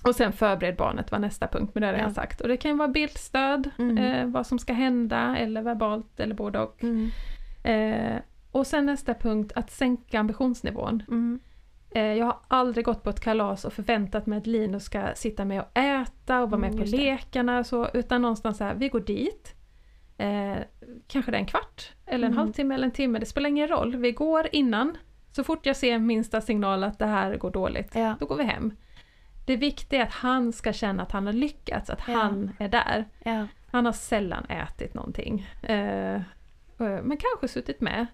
Och sen förbered barnet var nästa punkt, men det har jag redan Ja. sagt. Och det kan vara bildstöd, Mm. eh, vad som ska hända, eller verbalt, eller både och. Mm. Eh, och sen nästa punkt, att sänka ambitionsnivån. Mm. Eh, jag har aldrig gått på ett kalas och förväntat mig att Linus ska sitta med och äta och vara med Mm, på lekarna så, utan någonstans så här, vi går dit, eh, kanske det är en kvart, eller en Mm. halvtimme eller en timme, det spelar ingen roll. Vi går innan, så fort jag ser minsta signal att det här går dåligt, Ja. då går vi hem. Det viktiga är att han ska känna att han har lyckats, att Ja. han är där. Ja. Han har sällan ätit någonting. Eh, men kanske suttit med.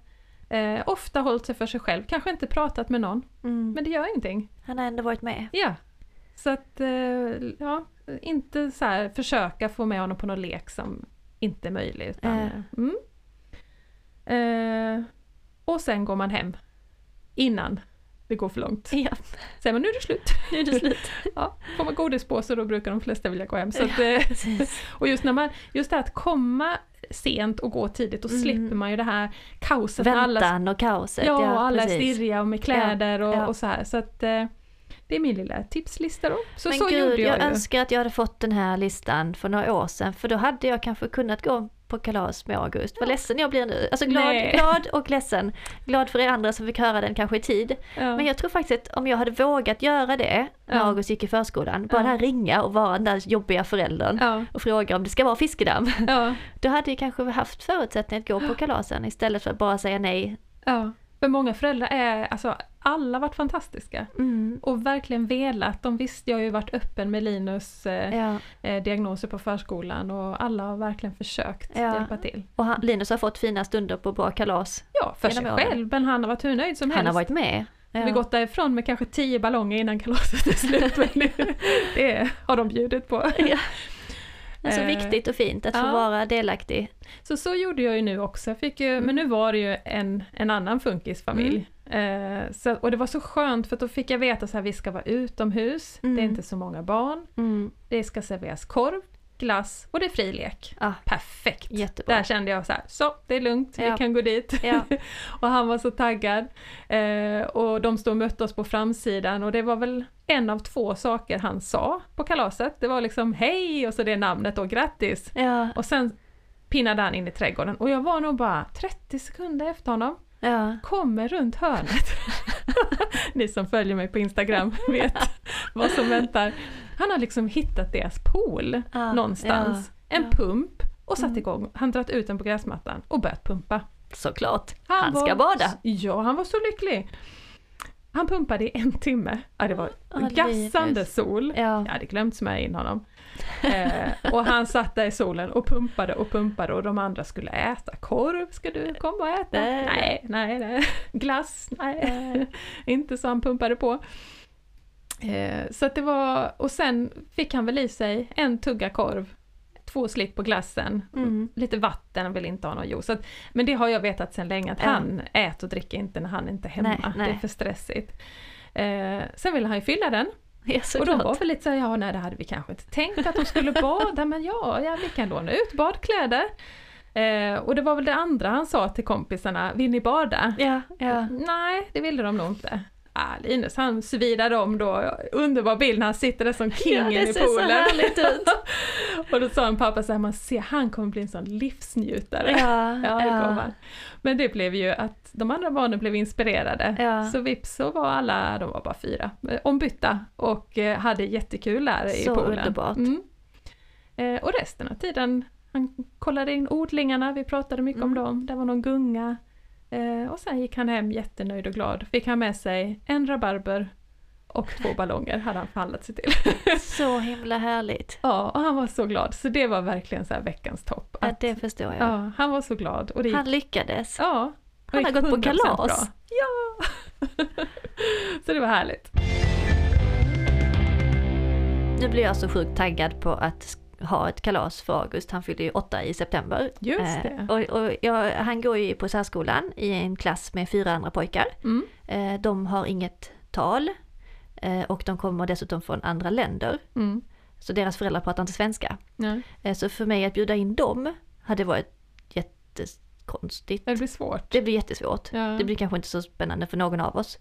Eh, ofta hållit sig för sig själv, kanske inte pratat med någon. Mm. Men det gör ingenting. Han har ändå varit med. Ja. Så att, eh, ja, inte så här försöka få med honom på någon lek som inte är möjlig. Utan, Äh. mm. eh, och sen går man hem. Innan det går för långt. Ja, Säger man nu är det slut. nu är det slut. Ja, får man godispåse då brukar de flesta vilja gå hem. Så att, Ja, eh, och just, när man, just det här att komma sent och gå tidigt, då Mm. slipper man ju det här kaoset Väntan och kaoset. ja, Ja, och alla är precis. stirriga och med kläder och, ja. och så här. Så att eh, det är min lilla tipslista då. Så Men så gud, gjorde jag, jag ju. önskar att jag hade fått den här listan för några år sedan, för då hade jag kanske kunnat gå på kalas med August. Vad ledsen jag blir nu. Alltså glad, Nej. glad och ledsen. Glad för er andra som fick höra den kanske i tid. Ja. Men jag tror faktiskt att om jag hade vågat göra det när Ja. August gick i förskolan, bara Ja. här ringa och vara den där jobbiga föräldern ja, och fråga om det ska vara fiskedamm. ja, Då hade jag kanske haft förutsättningar att gå på kalasen istället för att bara säga nej. ja. För många föräldrar är, alltså alla varit fantastiska. Mm. Och verkligen velat. De visste, jag har ju varit öppen med Linus eh, Ja. eh, diagnoser på förskolan och alla har verkligen försökt Ja. hjälpa till. Och han, Linus har fått fina stunder på bra kalas. Ja, för sig åren. själv, men han har varit hur nöjd som Han helst. har varit med. Ja. Vi gått därifrån med kanske tio ballonger innan kalaset är slut. det har de bjudit på. Ja. Det är så Eh, viktigt och fint att få ja. vara delaktig. Så så gjorde jag ju nu också. Fick ju, men nu var det ju en, en annan funkisfamilj. Eh, så, och det var så skönt för då fick jag veta här, vi ska vara utomhus, det är Mm. inte så många barn, Mm. det ska serveras korv, glass och det är fri lek. Ah, Perfekt! jättebra. Där kände jag så här, så det är lugnt, vi Ja. kan gå dit. Ja. och han var så taggad. Eh, och de stod och mötte oss på framsidan och det var väl en av två saker han sa på kalaset. Det var liksom hej och så det namnet och grattis. Ja, Och sen pinnade han in i trädgården och jag var nog bara 30 sekunder efter honom. Kommer runt hörnet. Ni som följer mig på Instagram vet vad som väntar. Han har liksom hittat deras pool Ah, någonstans. ja, en ja. pump och satt Mm. igång. Han dragit ut den på gräsmattan och börjat pumpa. Såklart. Han, var- ska bada. Ja, han var så lycklig. Han pumpade i en timme. Ja, det var Ja, gassande sol. Ja. Jag hade glömt smörja in honom. Eh, och han satt där i solen och pumpade och pumpade och de andra skulle äta. Korv, ska du komma och äta? Nej. Nej, nej, nej. Glass? Nej. Inte så han pumpade på. Eh, så att det var, och sen fick han väl i sig en tugga korv, två slick på glassen, Mm. lite vatten, han vill inte ha någon juice. Att, men det har jag vetat sedan länge, att han äter och dricker inte när han inte är hemma. Nej, nej. Det är för stressigt. Eh, sen ville han ju fylla den, Ja, och de var väl lite såhär, ja nej det hade vi kanske inte tänkt att de skulle bada, men ja, ja vi kan låna ut badkläder. Eh, och det var väl det andra han sa till kompisarna, vill ni bada? Ja, ja. Nej, det ville de nog inte. Ah, Linus han svidade om då, underbar bild när han sitter där som ja, kingen det i ser så poolen. härligt ut. och då sa en pappa så här, man ser han kommer bli en sån livsnjutare. Ja, Ja, det ja. Men det blev ju att de andra barnen blev inspirerade. Ja. Så vips så var alla, de var bara fyra, eh, ombytta och eh, hade jättekul där i Så poolen. underbart. Mm. Eh, och resten av tiden, han kollade in odlingarna, vi pratade mycket om Mm. dem, det var någon gunga. Eh, och sen gick han hem jättenöjd och glad. Fick han med sig en rabarber och två ballonger hade han förhandlat sig till. Så himla härligt. ja, och han var så glad. Så det var verkligen så här veckans topp. Ja, Att, det förstår jag. ja, han var så glad. Och det gick Han lyckades. Ja. Han har gått på 100% kalas. Bra. Ja! så det var härligt. Nu blir jag så sjukt taggad på att ha ett kalas för August. Han fyller ju åtta i september. Just Eh, det. och, och jag, han går ju på särskolan i en klass med fyra andra pojkar. Mm. Eh, de har inget tal eh, och de kommer dessutom från andra länder. Mm. Så deras föräldrar pratar inte svenska. Ja. Eh, så för mig att bjuda in dem hade varit jättekonstigt. Det blir svårt. Det blir jättesvårt. Ja. Det blir kanske inte så spännande för någon av oss.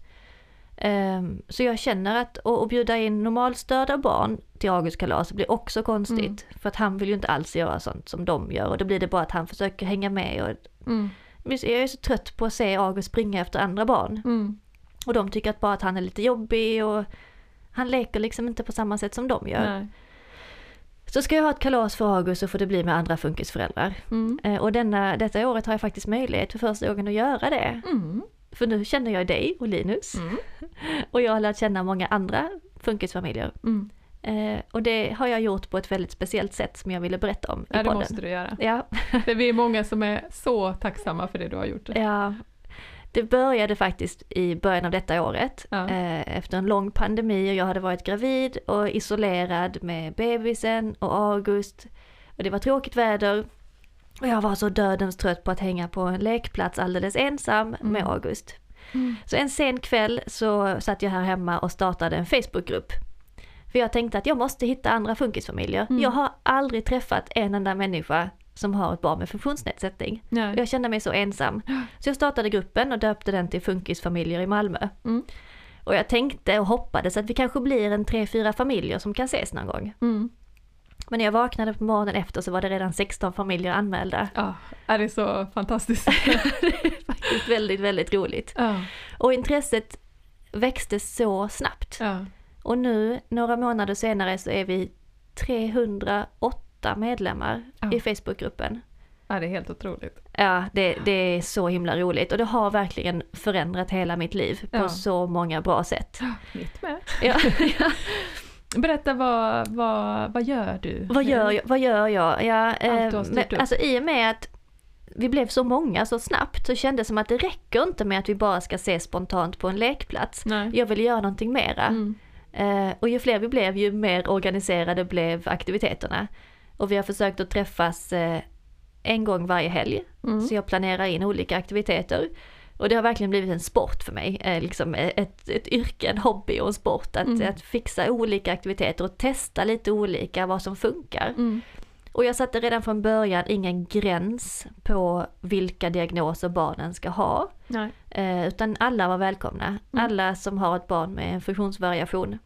Ehm, så jag känner att att att bjuda in normalstörda barn till Augusts kalas blir också konstigt. Mm. För att han vill ju inte alls göra sånt som de gör och då blir det bara att han försöker hänga med. Och, Mm. jag är så trött på att se August springa efter andra barn. Mm. Och de tycker att bara att han är lite jobbig och han leker liksom inte på samma sätt som de gör. Nej. Så ska jag ha ett kalas för August så får det bli med andra funkisföräldrar. Mm. Eh, Och denna, detta året har jag faktiskt möjlighet för första gången att göra det. Mm. För nu känner jag dig och Linus. Mm. Och jag har lärt känna många andra funkisfamiljer. Mm. Eh, och det har jag gjort på ett väldigt speciellt sätt som jag ville berätta om i Ja, det podden. måste du göra. Ja, Det är vi många som är så tacksamma för det du har gjort. ja. Det började faktiskt i början av detta året. Ja. Eh, efter en lång pandemi och jag hade varit gravid och isolerad med bebisen och August. Och det var tråkigt väder. Och jag var så dödens trött på att hänga på en lekplats alldeles ensam med Mm. August. Mm. Så en sen kväll så satt jag här hemma och startade en Facebookgrupp. För jag tänkte att jag måste hitta andra funkisfamiljer. Mm. Jag har aldrig träffat en enda människa som har ett barn med funktionsnedsättning. Nej. jag kände mig så ensam. Så jag startade gruppen och döpte den till Funkisfamiljer i Malmö. Mm. Och jag tänkte och hoppades att vi kanske blir en tre, fyra familjer som kan ses någon gång. Mm. Men när jag vaknade på morgonen efter så var det redan 16 familjer anmälda. Ja, är det så fantastiskt? det är faktiskt väldigt, väldigt roligt. ja. Och intresset växte så snabbt. Ja. Och nu, några månader senare, så är vi 308 medlemmar Ja. i Facebookgruppen. Ja, det är helt otroligt. Ja, det, det är så himla roligt och det har verkligen förändrat hela mitt liv på Ja. så många bra sätt. Mitt med. Ja, Berätta, vad, vad, vad gör du? vad, gör jag, vad gör jag? Ja, eh, alltså i och med att vi blev så många så snabbt så kändes det som att det räcker inte med att vi bara ska ses spontant på en lekplats. Nej. Jag vill göra någonting mera. Mm. Eh, och ju fler vi blev ju mer organiserade blev aktiviteterna. Och vi har försökt att träffas eh, en gång varje helg. Mm. Så jag planerar in olika aktiviteter. Och det har verkligen blivit en sport för mig, eh, liksom ett, ett yrke, en hobby och en sport. Att, Mm. att fixa olika aktiviteter och testa lite olika vad som funkar. Mm. Och jag satte redan från början ingen gräns på vilka diagnoser barnen ska ha. Eh, utan alla var välkomna. Mm. Alla som har ett barn med en funktionsvariation.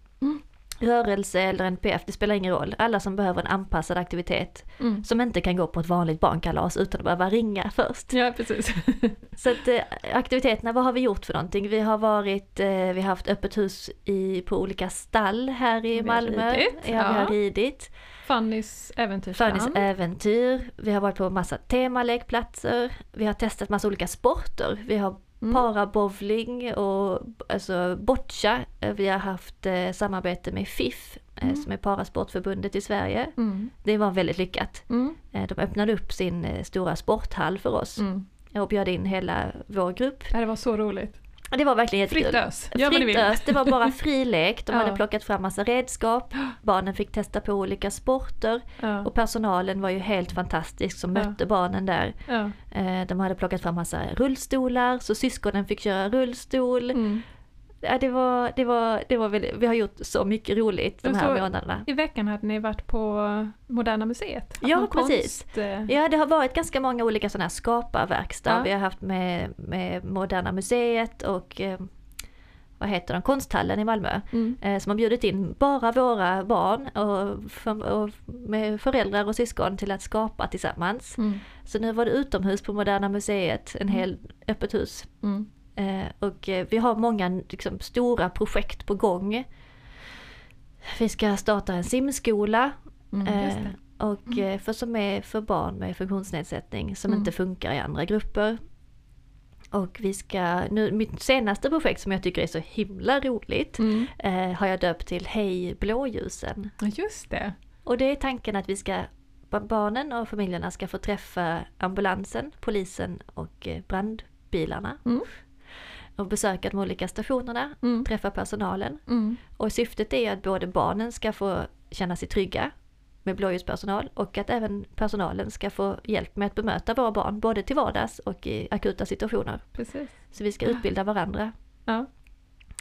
Rörelse eller NPF, det spelar ingen roll. Alla som behöver en anpassad aktivitet. Mm. Som inte kan gå på ett vanligt barnkalas utan att behöva ringa först. Ja, precis. Så att eh, aktiviteterna, vad har vi gjort för någonting? Vi har varit, eh, vi har haft öppet hus i, på olika stall här i Vi har Malmö. ridit, ja, vi har ridit. Fannys äventyrsland. Fannys äventyr. Vi har varit på massa temalekplatser. Vi har testat massa olika sporter. Vi har Mm. parabowling och alltså boccia. Eh, Vi har haft eh, samarbete med FIF eh, Mm. som är Parasportförbundet i Sverige. Mm. Det var väldigt lyckat. Mm. Eh, de öppnade upp sin stora sporthall för oss Mm. och bjöd in hela vår grupp. Ja, Det var så roligt. Det var verkligen jättekul. Fritt ös, Fritt vill. ös, det var bara fri lek. De Ja. hade plockat fram massa redskap. Barnen fick testa på olika sporter. Ja. Och personalen var ju helt fantastisk som Ja. mötte barnen där. Ja. Eh, De hade plockat fram massa rullstolar så syskonen fick köra rullstol. Mm. Ja, det var, det var, det var väldigt, vi har gjort så mycket roligt de här så- månaderna. I veckan hade ni varit på Moderna Museet. Ja, precis. Konst, eh, Ja, det har varit ganska många olika sådana här skaparverkstad. Ja. Vi har haft med, med Moderna Museet och eh, vad heter de, Konsthallen i Malmö. Mm. Eh, som har bjudit in bara våra barn och, för, och med föräldrar och syskon till att skapa tillsammans. Mm. Så nu var det utomhus på Moderna Museet, en hel öppet hus. Mm. Eh, och eh, vi har många liksom, stora projekt på gång. Vi ska starta en simskola. Mm. Eh, och eh, för, som är för barn med funktionsnedsättning som Mm. inte funkar i andra grupper. Och vi ska, nu, mitt senaste projekt som jag tycker är så himla roligt Mm. eh, har jag döpt till Hej blåljusen. Just det. Och det är tanken att vi ska, ba- barnen och familjerna ska få träffa ambulansen, polisen och brandbilarna. Och besöka de olika stationerna, Mm. träffa personalen. Mm. Och syftet är att både barnen ska få känna sig trygga med blåljuspersonal och att även personalen ska få hjälp med att bemöta våra barn både till vardags och i akuta situationer. Precis. Så vi ska utbilda varandra. Ja.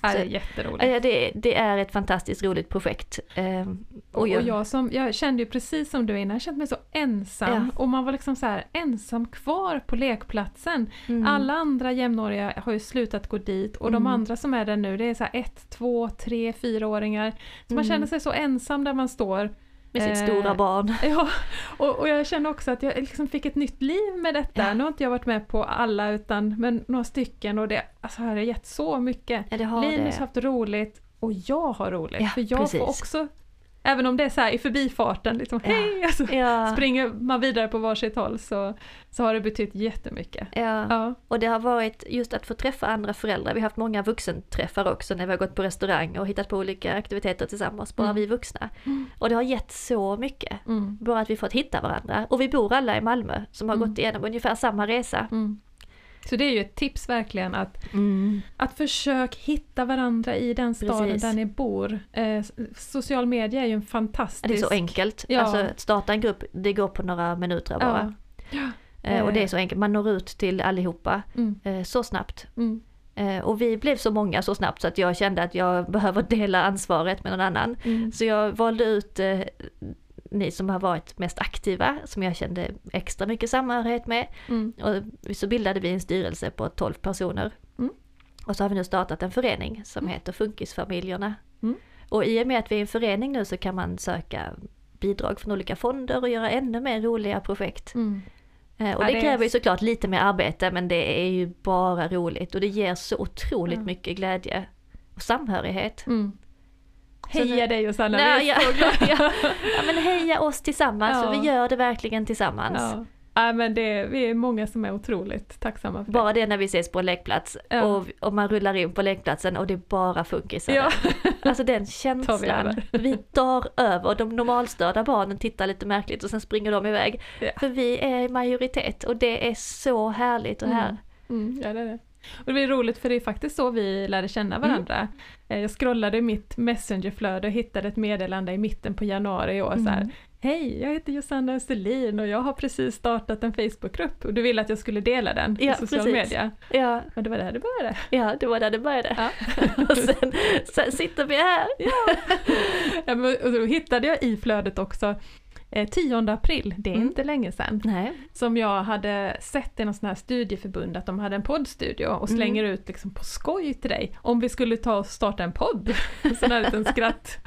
Ja, det är jätteroligt. Eh, Det, det är ett fantastiskt roligt projekt. Ehm, Och, Och jag, jag, som, jag kände ju precis som du innan, jag kände mig så ensam. Och man var liksom så här ensam kvar på lekplatsen. Mm. Alla andra jämnåriga har ju slutat gå dit och de Mm. andra som är där nu det är så här ett, två, tre, fyraåringar. Så man Mm. känner sig så ensam där man står. Med sitt eh, stora barn. Ja, och, och jag känner också att jag liksom fick ett nytt liv med detta. Ja. Nu har inte jag varit med på alla utan men några stycken och det alltså, har gett så mycket. Ja, det har Linus har det. haft roligt och jag har roligt. Ja, för jag precis. får också, även om det är så här i förbifarten, liksom Ja. hej, alltså, Ja, springer man vidare på varsitt håll så, så har det betytt jättemycket. ja. Ja. Och det har varit just att få träffa andra föräldrar. Vi har haft många vuxenträffar också när vi har gått på restaurang och hittat på olika aktiviteter tillsammans, bara Mm. vi vuxna. Mm. Och det har gett så mycket. Mm. Bara att vi fått hitta varandra. Och vi bor alla i Malmö som har Mm. gått igenom ungefär samma resa. Mm. Så det är ju ett tips verkligen att, att försök hitta varandra i den staden Precis. där ni bor. Eh, social media är ju en Det är fantastisk... så enkelt. Ja. Alltså att starta en grupp, det går på några minuter bara. Ja. Eh, och det är så enkelt, man når ut till allihopa Mm. eh, så snabbt. Mm. Eh, och vi blev så många så snabbt så att jag kände att jag behöver dela ansvaret med någon annan. Mm. Så jag valde ut eh, ni som har varit mest aktiva, som jag kände extra mycket samhörighet med. Mm. Och så bildade vi en styrelse på 12 personer. Mm. Och så har vi nu startat en förening som heter Funkisfamiljerna. Mm. Och i och med att vi är en förening nu så kan man söka bidrag från olika fonder och göra ännu mer roliga projekt. Mm. Eh, och Ja, det, kräver ju såklart lite mer arbete men det är ju bara roligt och det ger så otroligt mycket glädje och samhörighet. Mm. Heja dig och Sanna, Nej, vi är så glada. ja, ja men heja oss tillsammans Ja. för vi gör det verkligen tillsammans. Ja. Ja, men det, vi är många som är otroligt tacksamma för det. Bara det när vi ses på en lekplats Ja. och, och man rullar in på lekplatsen och det är bara funkisar Ja. Alltså den vi känslan, över. vi tar över och de normalstörda barnen tittar lite märkligt och sen springer de iväg. Ja. För vi är i majoritet och det är så härligt och här. Mm. Mm, ja, det är det. Och det blir roligt för det är faktiskt så vi lärde känna varandra. Eh, Jag scrollade i mitt messengerflöde och hittade ett meddelande i mitten på januari i år så här. Mm. Hej, jag heter Josanna Österlin och jag har precis startat en Facebookgrupp och du ville att jag skulle dela den Ja, i social precis. media. Ja, Men det var där det började. ja, det var där det började. Ja. och sen, sen sitter vi här. Ja, men, och då hittade jag i flödet också eh, 10 april, det är Mm. inte länge sedan, Nej. som jag hade sett i någon sån här studieförbund att de hade en poddstudio och Mm. slänger ut liksom på skoj till dig om vi skulle ta och starta en podd. Sån här liten skratt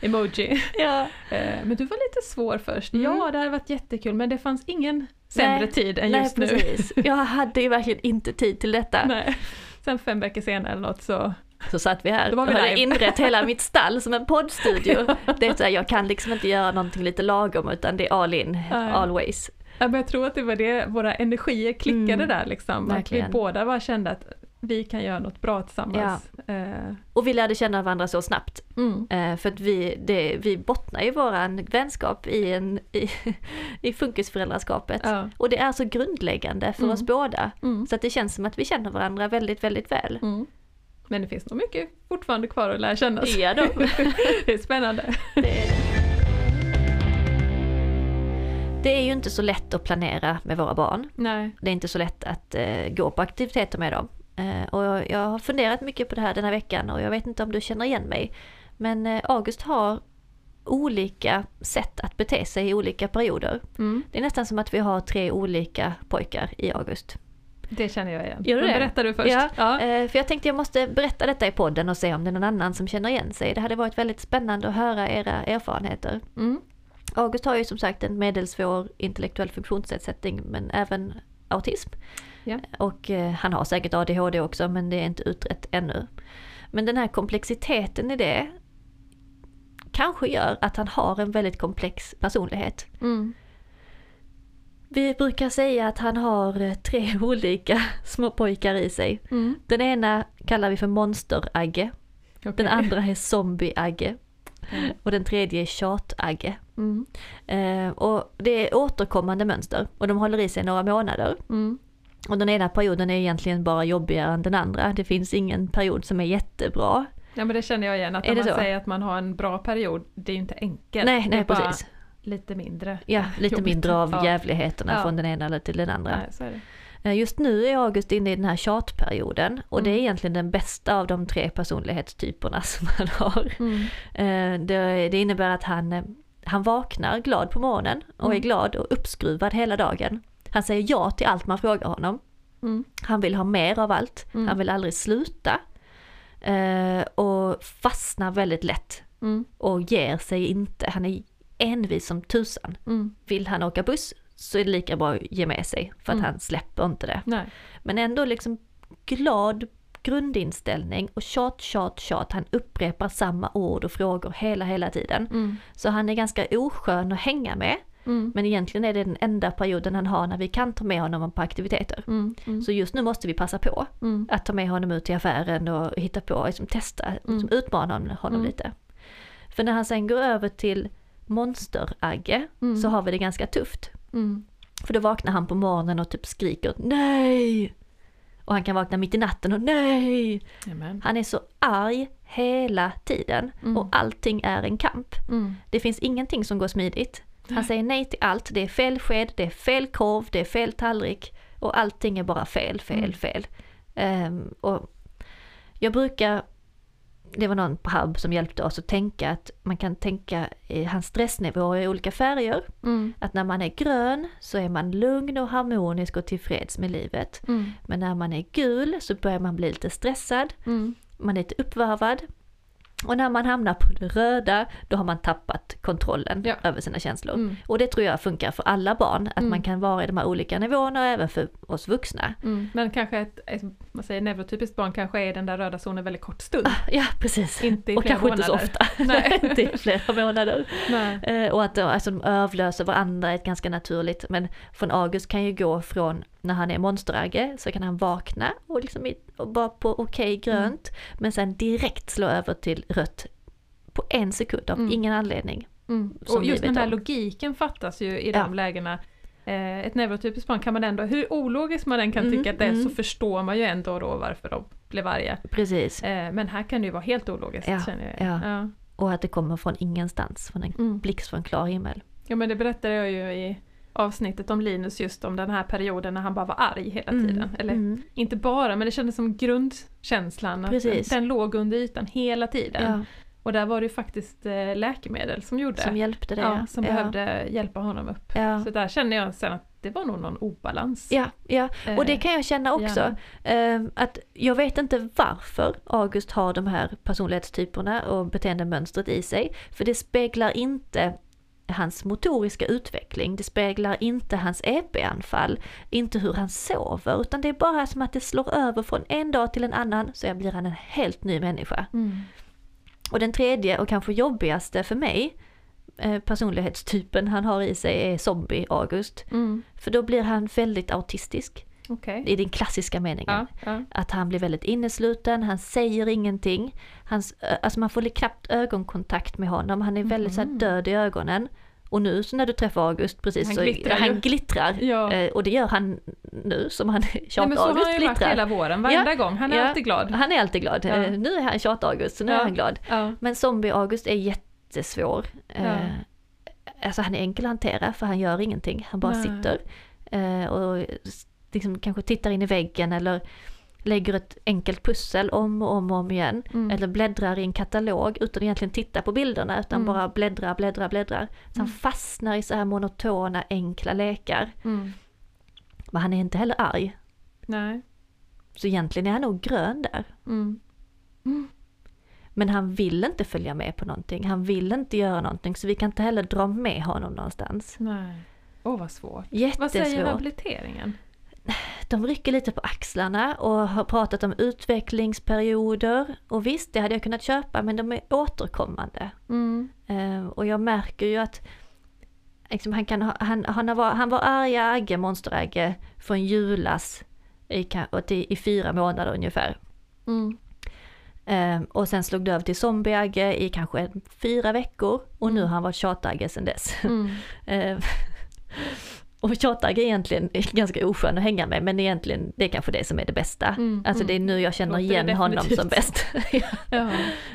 emoji. Ja. Eh, Men du var lite svår först. Mm. Ja, det hade varit jättekul men det fanns ingen sämre Nej. tid än Nej, just nu. precis. Jag hade ju verkligen inte tid till detta. Nej. Sen fem veckor senare eller något så, Så satt vi här var och hade inrett hela mitt stall som en poddstudio. Det är så här, jag kan liksom inte göra någonting lite lagom utan det är all in, Nej. always. ja, men jag tror att det var det, våra energier klickade Mm. där liksom. Att vi båda bara kände att vi kan göra något bra tillsammans. Eh, Och vi lärde känna varandra så snabbt. Mm. Eh, för att vi, det, vi bottnar ju våran vänskap i, en, i, i funkisföräldraskapet. Ja. Och det är så grundläggande för Mm. oss båda. Mm. Så att det känns som att vi känner varandra väldigt, väldigt väl. Men det finns nog mycket fortfarande kvar att lära känna. Ja då. det är spännande. Det är, det. det är ju inte så lätt att planera med våra barn. Nej. Det är inte så lätt att eh, gå på aktiviteter med dem. Eh, och jag, jag har funderat mycket på det här den här veckan och jag vet inte om du känner igen mig. Men eh, August har olika sätt att bete sig i olika perioder. Mm. Det är nästan som att vi har tre olika pojkar i August. Det känner jag igen. Gör du det? berättar du först. Ja, Ja. Eh, för jag tänkte jag måste berätta detta i podden och se om det är någon annan som känner igen sig. Det hade varit väldigt spännande att höra era erfarenheter. Mm. August har ju som sagt en medelsvår intellektuell funktionsnedsättning men även autism. Ja. Och eh, han har säkert ADHD också men det är inte utrett ännu. Men den här komplexiteten i det kanske gör att han har en väldigt komplex personlighet. Mm. Vi brukar säga att han har eh, tre olika små pojkar i sig. Mm. Den ena kallar vi för monster-Agge. Okej. Den andra är zombie-Agge. Och den tredje är tjat-Agge. Mm. Eh, och det är återkommande mönster och de håller i sig några månader. Mm. Och den ena perioden är egentligen bara jobbigare än den andra. Det finns ingen period som är jättebra. Ja men det känner jag igen, att Är när man så? säger att man har en bra period, det är ju inte enkelt. nej, nej bara precis. Lite mindre. Ja, lite jobbigt. mindre av Ja. jävligheterna Ja. från den ena eller till den andra. Nej, är. Eh, Just nu är August inne i den här tjatperioden och det är Mm. egentligen den bästa av de tre personlighetstyperna som han har. Mm. Eh, Det, det innebär att han, eh, han vaknar glad på morgonen och är Mm. glad och uppskruvad hela dagen. Han säger ja till allt man frågar honom. Mm. Han vill ha mer av allt. Mm. Han vill aldrig sluta. Och fastnar väldigt lätt Mm. och ger sig inte. Han är envis som tusan. Mm. Vill han åka buss så är det lika bra att ge med sig för att Mm. han släpper inte det. Nej. Men ändå liksom glad grundinställning och tjat, tjat, tjat. Han upprepar samma ord och frågor hela, hela tiden. Mm. Så han är ganska oskön att hänga med. Mm. Men egentligen är det den enda perioden han har när vi kan ta med honom på aktiviteter. Mm. Mm. Så just nu måste vi passa på Mm. att ta med honom ut till affären och hitta på, liksom testa, liksom utmana honom, honom Mm. lite. För när han sen går över till monster-Agge Mm. så har vi det ganska tufft. Mm. För då vaknar han på morgonen och typ skriker nej! Och han kan vakna mitt i natten och nej! Amen. Han är så arg hela tiden Mm. och allting är en kamp. Mm. Det finns ingenting som går smidigt. Han säger nej till allt, det är fel sked, det är fel korv, det är fel tallrik och allting är bara fel, fel, Mm. fel. Ehm, och jag brukar, det var någon på Hub som hjälpte oss att tänka att man kan tänka i hans stressnivåer i olika färger. Mm. Att när man är grön så är man lugn och harmonisk och tillfreds med livet. Mm. Men när man är gul så börjar man bli lite stressad, Mm. man är lite uppvarvad. Och när man hamnar på det röda, då har man tappat kontrollen Ja. över sina känslor. Mm. Och det tror jag funkar för alla barn, att Mm. man kan vara i de här olika nivåerna och även för oss vuxna. Mm. Men kanske ett, ett man säger, neurotypiskt barn kanske är i den där röda zonen väldigt kort stund. Ja, precis. Inte i och kanske inte så månader. ofta. Nej. inte i flera månader. Nej. Eh, och att de, alltså, de överlöser varandra är ett ganska naturligt. Men från August kan ju gå från när han är monsteragge så kan han vakna och liksom vara på okej grönt. Men sen direkt slå över till rött på en sekund av Mm. ingen anledning. Mm. Och just den här om. logiken fattas ju i Ja. de lägena. Eh, ett neurotypiskt barn kan man ändå, hur ologiskt man än kan Mm, tycka att det är, mm. så förstår man ju ändå då varför de blev arga. Precis. Eh, men här kan det ju vara helt ologiskt Ja, känner jag. ja. Ja. Och att det kommer från ingenstans, från en Mm. blixt från klar himmel. ja men det berättade jag ju i avsnittet om Linus just om den här perioden när han bara var arg hela Mm, tiden. Eller mm. inte bara, men det kändes som grundkänslan. Att den låg under ytan hela tiden. Ja, Och där var det ju faktiskt eh, läkemedel som gjorde som hjälpte det. ja, som ja. behövde hjälpa honom upp. Så där kände jag sen att det var nog någon obalans. Ja, ja, och det Eh, kan jag känna också. Eh, att jag vet inte varför August har de här personlighetstyperna och beteendemönstret i sig. För det speglar inte hans motoriska utveckling, det speglar inte hans EP-anfall, inte hur han sover, utan det är bara som att det slår över från en dag till en annan så blir han en helt ny människa. Mm. Och den tredje och kanske jobbigaste för mig, eh, personlighetstypen han har i sig är zombie-August. Mm. För då blir han väldigt autistisk, Okej. i den klassiska meningen. Ja, ja. Att han blir väldigt innesluten, han säger ingenting. Hans, alltså man får knappt ögonkontakt med honom, han är väldigt så här Mhm. död i ögonen. Och nu så när du träffar August precis Han så glittrar ju. han glittrar. Ja. Eh, och det gör han nu som han Nej, men så har tjat-August han ju varit glittrar. hela våren, varenda gång. Han är Ja. alltid glad. Han är alltid glad. Ja. Eh, nu är han tjat-August så nu Ja. är han glad. Ja. Men zombie-August är jättesvår. Ja. Eh, alltså han är enkel att hantera för han gör ingenting, han bara sitter. Och liksom kanske tittar in i väggen eller lägger ett enkelt pussel om och om och om igen. Mm. Eller bläddrar i en katalog utan egentligen titta på bilderna utan Mm. bara bläddrar, bläddrar, bläddrar. Så han Mm. fastnar i så här monotona, enkla lekar. Mm. Men han är inte heller arg. Nej. Så egentligen är han nog grön där. Mm. Men han vill inte följa med på någonting, han vill inte göra någonting så vi kan inte heller dra med honom någonstans. Nej. Åh vad svårt. Vad säger Jättesvårt. habiliteringen? De rycker lite på axlarna och har pratat om utvecklingsperioder. Och visst, det hade jag kunnat köpa men de är återkommande. Mm. Eh, och jag märker ju att liksom, han, kan ha, han, han, var, han var arga Agge, monsteragge, från julas i, i fyra månader ungefär. Mm. Eh, och sen slog det över till zombie-Agge i kanske fyra veckor och nu har han varit tjat-Agge sedan dess. Mm. Eh, och tjat-Agge är egentligen ganska oskön att hänga med men egentligen det är kanske det som är det bästa. Mm, Alltså mm. det är nu jag känner igen honom som bäst. Ja.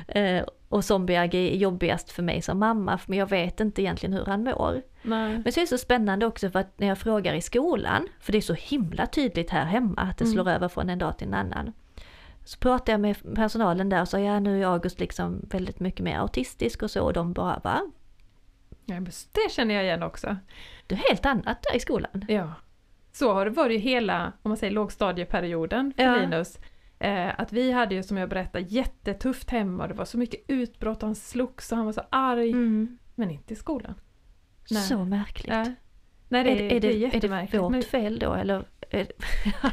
Eh, och zombie-Agge är jobbigast för mig som mamma för jag vet inte egentligen hur han mår. Nej. Men så är det så spännande också för att när jag frågar i skolan, för det är så himla tydligt här hemma att det Mm. slår över från en dag till en annan. Så pratar jag med personalen där och sa ja nu är August liksom väldigt mycket mer autistisk och så och de bara va? Ja, men det känner jag igen också. Det är helt annat där i skolan. Ja. Så har det varit hela, om man säger lågstadieperioden för Ja. Linus. Eh, att vi hade ju som jag berättade jättetufft hemma det var så mycket utbrott han slogs och han var så arg. Men inte i skolan. Nej. Så märkligt. Nej, Nej det, är, det, är, det, är det vårt Men fel då eller?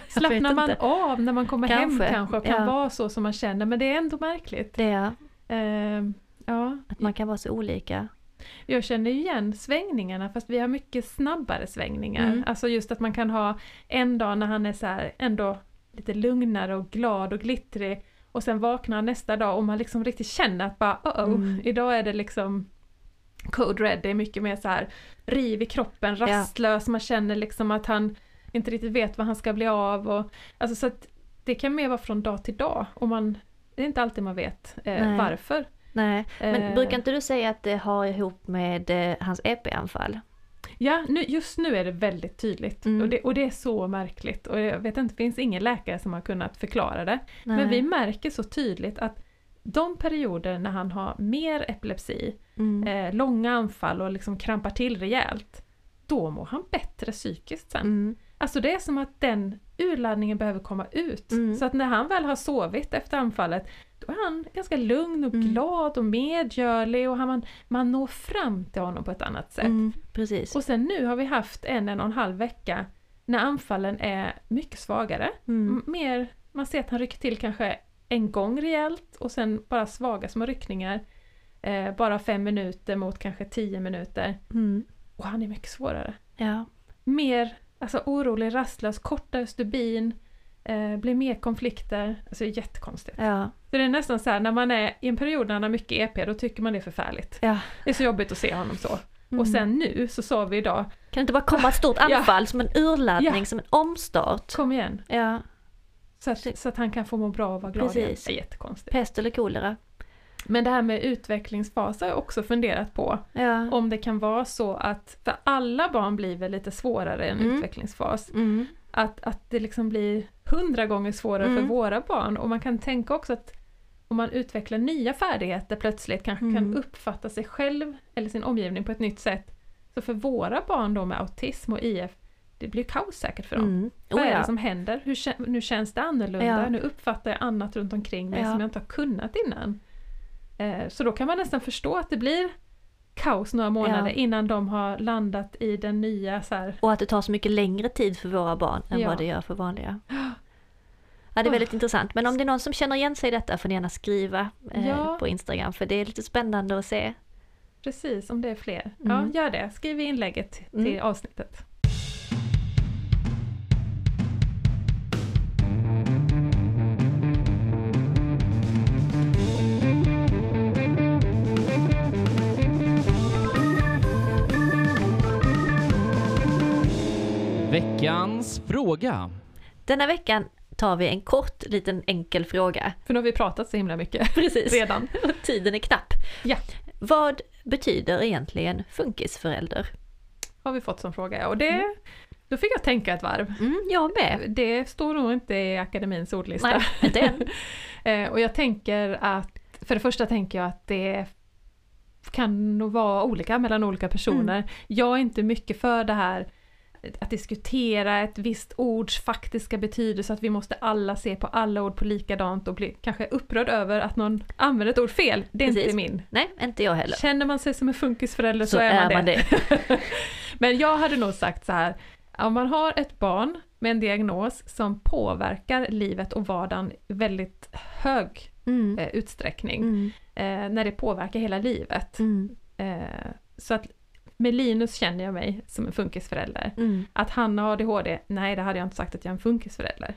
slappnar man inte. av när man kommer Kanske, hem kanske och kan ja. vara så som man känner men det är ändå märkligt. Det är Eh, ja, att man kan vara så olika. Jag känner igen svängningarna fast vi har mycket snabbare svängningar. Mm. Alltså just att man kan ha en dag när han är så här ändå lite lugnare och glad och glittrig och sen vaknar nästa dag och man liksom riktigt känner att bara oh, oh Mm. idag är det liksom Code Red, det är mycket mer så här riv i kroppen, rastlös, man känner liksom att han inte riktigt vet vad han ska bli av och alltså så att det kan mer vara från dag till dag och man det är inte alltid man vet eh, varför. Nej, men Eh. brukar inte du säga att det har ihop med eh, hans EP-anfall? Ja, nu, just nu är det väldigt tydligt Mm. och, det, och det är så märkligt och jag vet inte, det finns ingen läkare som har kunnat förklara det. Nej. Men vi märker så tydligt att de perioder när han har mer epilepsi, Mm. eh, långa anfall och liksom krampar till rejält, då mår han bättre psykiskt sen. Mm. Alltså det är som att den urladdningen behöver komma ut. Mm. Så att när han väl har sovit efter anfallet, då är han ganska lugn och Mm. glad och medgörlig och man, man når fram till honom på ett annat sätt. Mm, precis. Och sen nu har vi haft en, en och en halv vecka när anfallen är mycket svagare. Mm. Mer, man ser att han rycker till kanske en gång rejält och sen bara svaga små ryckningar. Eh, bara fem minuter mot kanske tio minuter. Mm. Och han är mycket svårare. Ja. Mer alltså, orolig, rastlös, kortare stubin, eh, blir mer konflikter. Alltså jättekonstigt. Ja. Så det är nästan så här när man är i en period när han har mycket EP, då tycker man det är förfärligt. ja. Det är så jobbigt att se honom så. Mm. Och sen nu så sa vi idag, Kan det inte bara komma ett stort Ja. anfall som en urladdning, Ja. som en omstart? kom igen. Ja, Så att, så att han kan få må bra och vara glad igen. Precis. Det är jättekonstigt. pest eller kolera. Men det här med utvecklingsfas har jag också funderat på. Ja. Om det kan vara så att, för alla barn blir väl lite svårare i en Mm. utvecklingsfas. Mm. Att, att det liksom blir hundra gånger svårare för Mm. våra barn. Och man kan tänka också att om man utvecklar nya färdigheter plötsligt, kanske Mm. kan uppfatta sig själv eller sin omgivning på ett nytt sätt. Så för våra barn då med autism och IF, det blir kaos säkert för dem. Mm. Vad Oh, är det ja. som händer? Hur, nu känns det annorlunda, Ja. nu uppfattar jag annat runt omkring mig som jag inte har kunnat innan. Eh, så då kan man nästan förstå att det blir kaos några månader Ja. innan de har landat i den nya så här, Och att det tar så mycket längre tid för våra barn än Ja. vad det gör för vanliga. Ja, det är väldigt intressant. Men om det är någon som känner igen sig i detta får ni gärna skriva eh, Ja. på Instagram för det är lite spännande att se. Precis, om det är fler. Mm. Ja, gör det. Skriv i inlägget till Mm. avsnittet. Veckans fråga. Denna veckan tar vi en kort liten enkel fråga. För nu har vi pratat så himla mycket Precis. redan. Och tiden är knapp. Ja. Vad betyder egentligen funkisförälder? Har vi fått som fråga. Och det, då fick jag tänka ett varv. Mm, jag med. Det står nog inte i akademins ordlista. Nej, inte än. Eh, och jag tänker att, för det första tänker jag att det kan nog vara olika mellan olika personer. Mm. Jag är inte mycket för det här att diskutera ett visst ords faktiska betydelse, att vi måste alla se på alla ord på likadant och bli kanske upprörd över att någon använder ett ord fel. Det är Precis. inte min. Nej, inte jag heller. Känner man sig som en funkisförälder så, är man det. Men jag hade nog sagt så här, om man har ett barn med en diagnos som påverkar livet och vardagen i väldigt hög Mm. eh, utsträckning, Mm. eh, när det påverkar hela livet. Mm. Eh, så att med Linus känner jag mig som en funkisförälder. Mm. Att han har ADHD, nej det hade jag inte sagt att jag är en funkisförälder.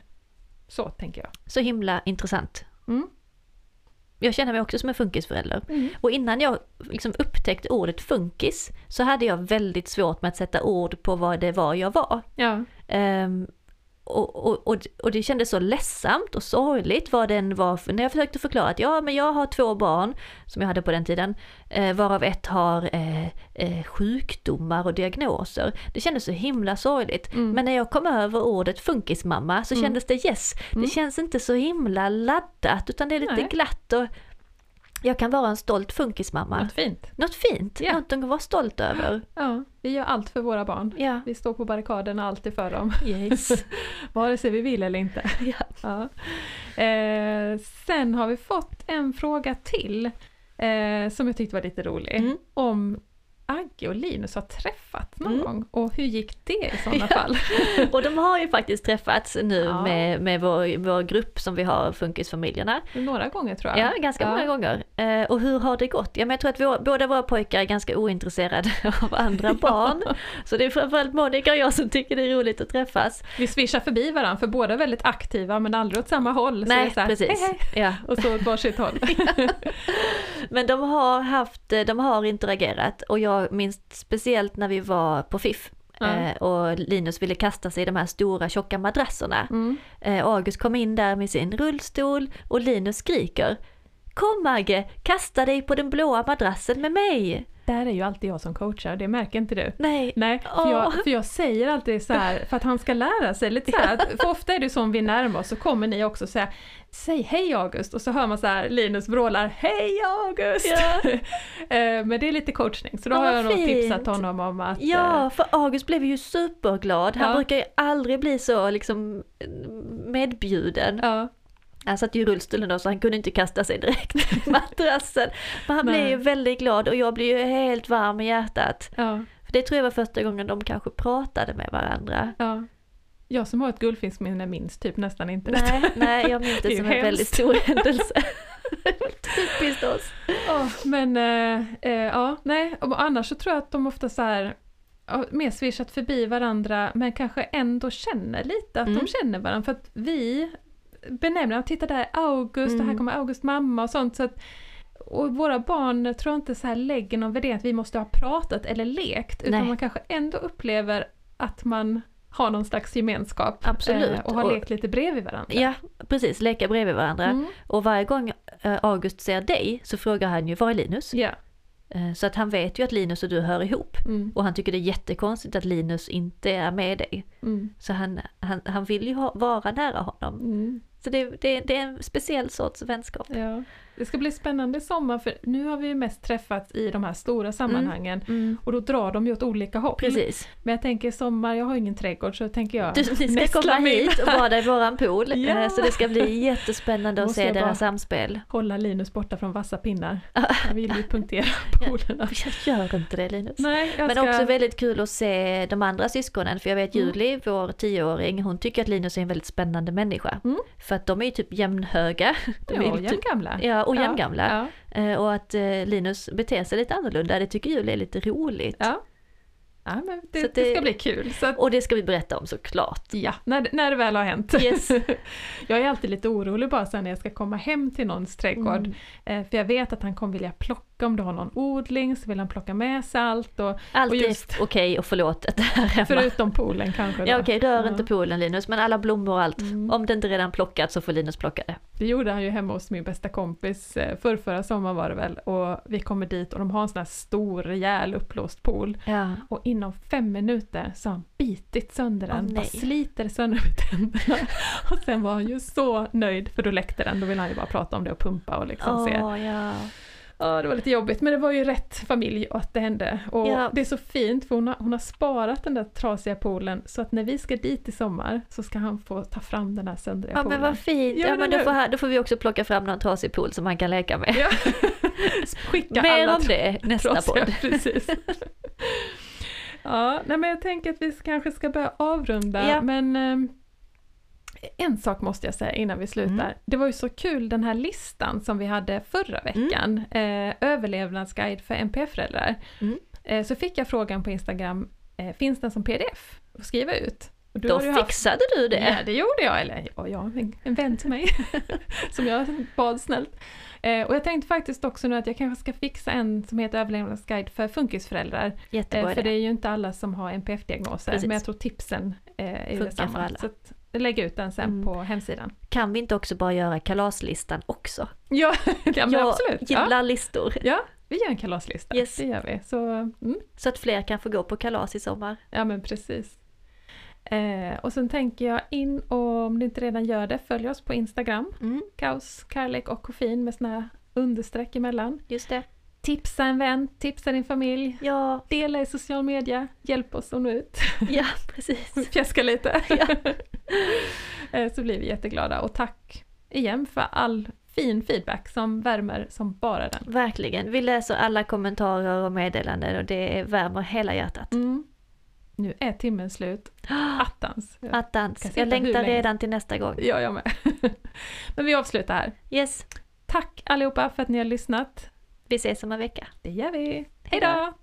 Så tänker jag. Så himla intressant. Mm. Jag känner mig också som en funkisförälder. Mm. Och innan jag liksom upptäckte ordet funkis så hade jag väldigt svårt med att sätta ord på vad det var jag var. Ja, Ehm, och, och, och, och det kändes så ledsamt och sorgligt vad den var, när jag försökte förklara att ja men jag har två barn, som jag hade på den tiden, eh, varav ett har eh, eh, sjukdomar och diagnoser. Det kändes så himla sorgligt. Mm. Men när jag kom över ordet funkismamma så Mm. kändes det yes, Mm. det känns inte så himla laddat utan det är lite Nej. glatt och jag kan vara en stolt funkismamma. något fint. Något fint, Ja. något att vara stolt över. Ja, vi gör allt för våra barn. Ja, Vi står på barrikaderna alltid för dem. yes. Vare sig vi vill eller inte. ja. Ja. Eh, sen har vi fått en fråga till eh, som jag tyckte var lite rolig. Mm. Om Agge och Linus har träffats någon Mm. gång och hur gick det i sådana Ja. fall? Och de har ju faktiskt träffats nu Ja. med, med vår, vår grupp som vi har, Funkisfamiljerna. Några gånger tror jag. Ja, ganska Ja. många gånger. Eh, och hur har det gått? Ja, men jag tror att vår, båda våra pojkar är ganska ointresserade av andra barn. Så det är framförallt Monica och jag som tycker det är roligt att träffas. Vi swishar förbi varandra för båda är väldigt aktiva men aldrig åt samma håll. Nej, så här, precis. Hej, hej, Ja. och så åt varsitt håll. Men de har haft, de har interagerat och jag minns speciellt när vi var på FIF. Ja. Eh, och Linus ville kasta sig i de här stora tjocka madrasserna. Mm. Eh, August kom in där med sin rullstol och Linus skriker Kom Agge, kasta dig på den blåa madrassen med mig! Där är ju alltid jag som coachar, det märker inte du. Nej, Nej, för, jag, för jag säger alltid så här, för att han ska lära sig lite så här, för ofta är det så om vi närmar oss så kommer ni också säga Säg hej August och så hör man så här Linus vrålar Hej August! Ja. Eh, Men det är lite coachning så då Ja, har jag nog fint. tipsat honom om att eh, Ja, för August blev ju superglad. Han Ja. brukar ju aldrig bli så liksom medbjuden. ja, Han satt ju i rullstolen då så han kunde inte kasta sig direkt i madrassen. Men han Nej. blev ju väldigt glad och jag blev ju helt varm i hjärtat. ja, För det tror jag var första gången de kanske pratade med varandra. ja. Jag som har ett guldfiskminne minns typ nästan inte detta. Nej, nej jag minns Det det som en hemskt. väldigt stor händelse. Typiskt oss. Ja, men eh, eh, ja, nej, och annars så tror jag att de ofta så här mer swishat förbi varandra men kanske ändå känner lite att Mm. de känner varandra för att vi benämner, titta där är August och här Mm. kommer August mamma och sånt så att och våra barn tror jag inte så här lägger någon värdering att vi måste ha pratat eller lekt utan Nej. man kanske ändå upplever att man har någon slags gemenskap Absolut. eh, och har Och- lekt lite bredvid varandra. Ja, precis, leka bredvid varandra. Mm. Och varje gång eh, August ser dig så frågar han ju var är Linus? Ja. Eh, Så att han vet ju att Linus och du hör ihop. Mm. Och han tycker det är jättekonstigt att Linus inte är med dig. Mm. Så han, han, han vill ju ha, vara nära honom. Mm. Så det, det, det är en speciell sorts vänskap. Ja, det ska bli spännande sommar för nu har vi ju mest träffats i de här stora sammanhangen Mm. och då drar de ju åt olika håll. Precis. Men jag tänker sommar, jag har ingen trädgård så tänker jag Du, ni ska komma mig hit och bada i våran pool. Ja. Eh, Så det ska bli jättespännande att se deras samspel. hålla Linus borta från vassa pinnar. Jag vill ju punktera polerna. Jag gör inte det Linus. Nej, Men ska... också väldigt kul att se de andra syskonen, för jag vet Mm. Julie, vår tioåring, hon tycker att Linus är en väldigt spännande människa. Mm. För att de är ju typ jämnhöga. De Ja, är och typ, jämngamla. ja, och jämngamla. Ja, Eh, Och att eh, Linus beter sig lite annorlunda, det tycker Julie är lite roligt. ja. Ja men det, det... det- ska bli kul. Att, Och det ska vi berätta om såklart. ja, när, när det väl har hänt. Yes. jag är alltid lite orolig bara sen när jag ska komma hem till någons trädgård. Mm. Eh, för jag vet att han kommer vilja plocka, om du har någon odling så vill han plocka med sig allt. Och, Allt Och är just- okej och förlåtet här hemma. förutom poolen kanske. Då. Ja okej, rör Ja. inte poolen Linus, men alla blommor och allt. Mm. Om det inte redan plockat så får Linus plocka det. Det gjorde han ju hemma hos min bästa kompis eh, för förra sommaren var det väl. Och vi kommer dit och de har en sån här stor rejäl uppblåst pool. Ja. Och inom fem minuter så har han bitit sönder den, Åh, bara sliter sönder med tänderna. Och sen var han ju så nöjd för då läckte den, då ville han ju bara prata om det och pumpa och liksom se. Åh, ja. Ja, det var lite jobbigt men det var ju rätt familj att det hände. Och Ja. det är så fint för hon har, hon har sparat den där trasiga poolen så att när vi ska dit i sommar så ska han få ta fram den här söndriga ja poolen. men vad fint, Ja, ja, men då, får, då får vi också plocka fram någon trasig pool som han kan leka med. Ja. Skicka Mer alla om det nästa podd. Precis. ja, nej men jag tänker att vi kanske ska börja avrunda Ja. men ehm, en sak måste jag säga innan vi slutar. Mm. Det var ju så kul den här listan som vi hade förra veckan, eh, överlevnadsguide för NPF-föräldrar. Mm. Eh, så fick jag frågan på Instagram, eh, finns den som pdf att skriva ut? Och du Då har ju haft- fixade du det. Ja, det gjorde jag. Eller ja, ja en, en vän till mig som jag bad snällt. Eh, och jag tänkte faktiskt också nu att jag kanske ska fixa en som heter överlevnadsguide för funkisföräldrar. Jättebra Eh, för det är ju inte alla som har NPF-diagnoser, men jag tror tipsen eh, är Funkar detsamma. för alla. Så att, jag lägger ut den sen Mm. på hemsidan. Kan vi inte också bara göra kalaslistan också? Ja, ja men jag absolut. Ja. gillar listor. ja, vi gör en kalaslista. Yes. Det gör vi. Så, mm, Så att fler kan få gå på kalas i sommar. ja men precis. Eh, och sen tänker jag in och om du inte redan gör det, följ oss på Instagram. Mm, Kaos, kärlek och koffein med såna här understreck emellan. just det. Tipsa en vän, tipsa din familj, Ja, dela i social media, hjälp oss att nå ut, ja precis. fjäska lite. Ja. Eh, Så blir vi jätteglada och tack igen för all fin feedback som värmer som bara den. Verkligen. Vi läser alla kommentarer och meddelanden och det värmer hela hjärtat. Mm. Nu är timmen slut. Attans. Attans. Jag längtar redan till nästa gång. ja, jag med. Men vi avslutar här. Yes, Tack allihopa för att ni har lyssnat. vi ses om en vecka. Det gör vi. Hej då!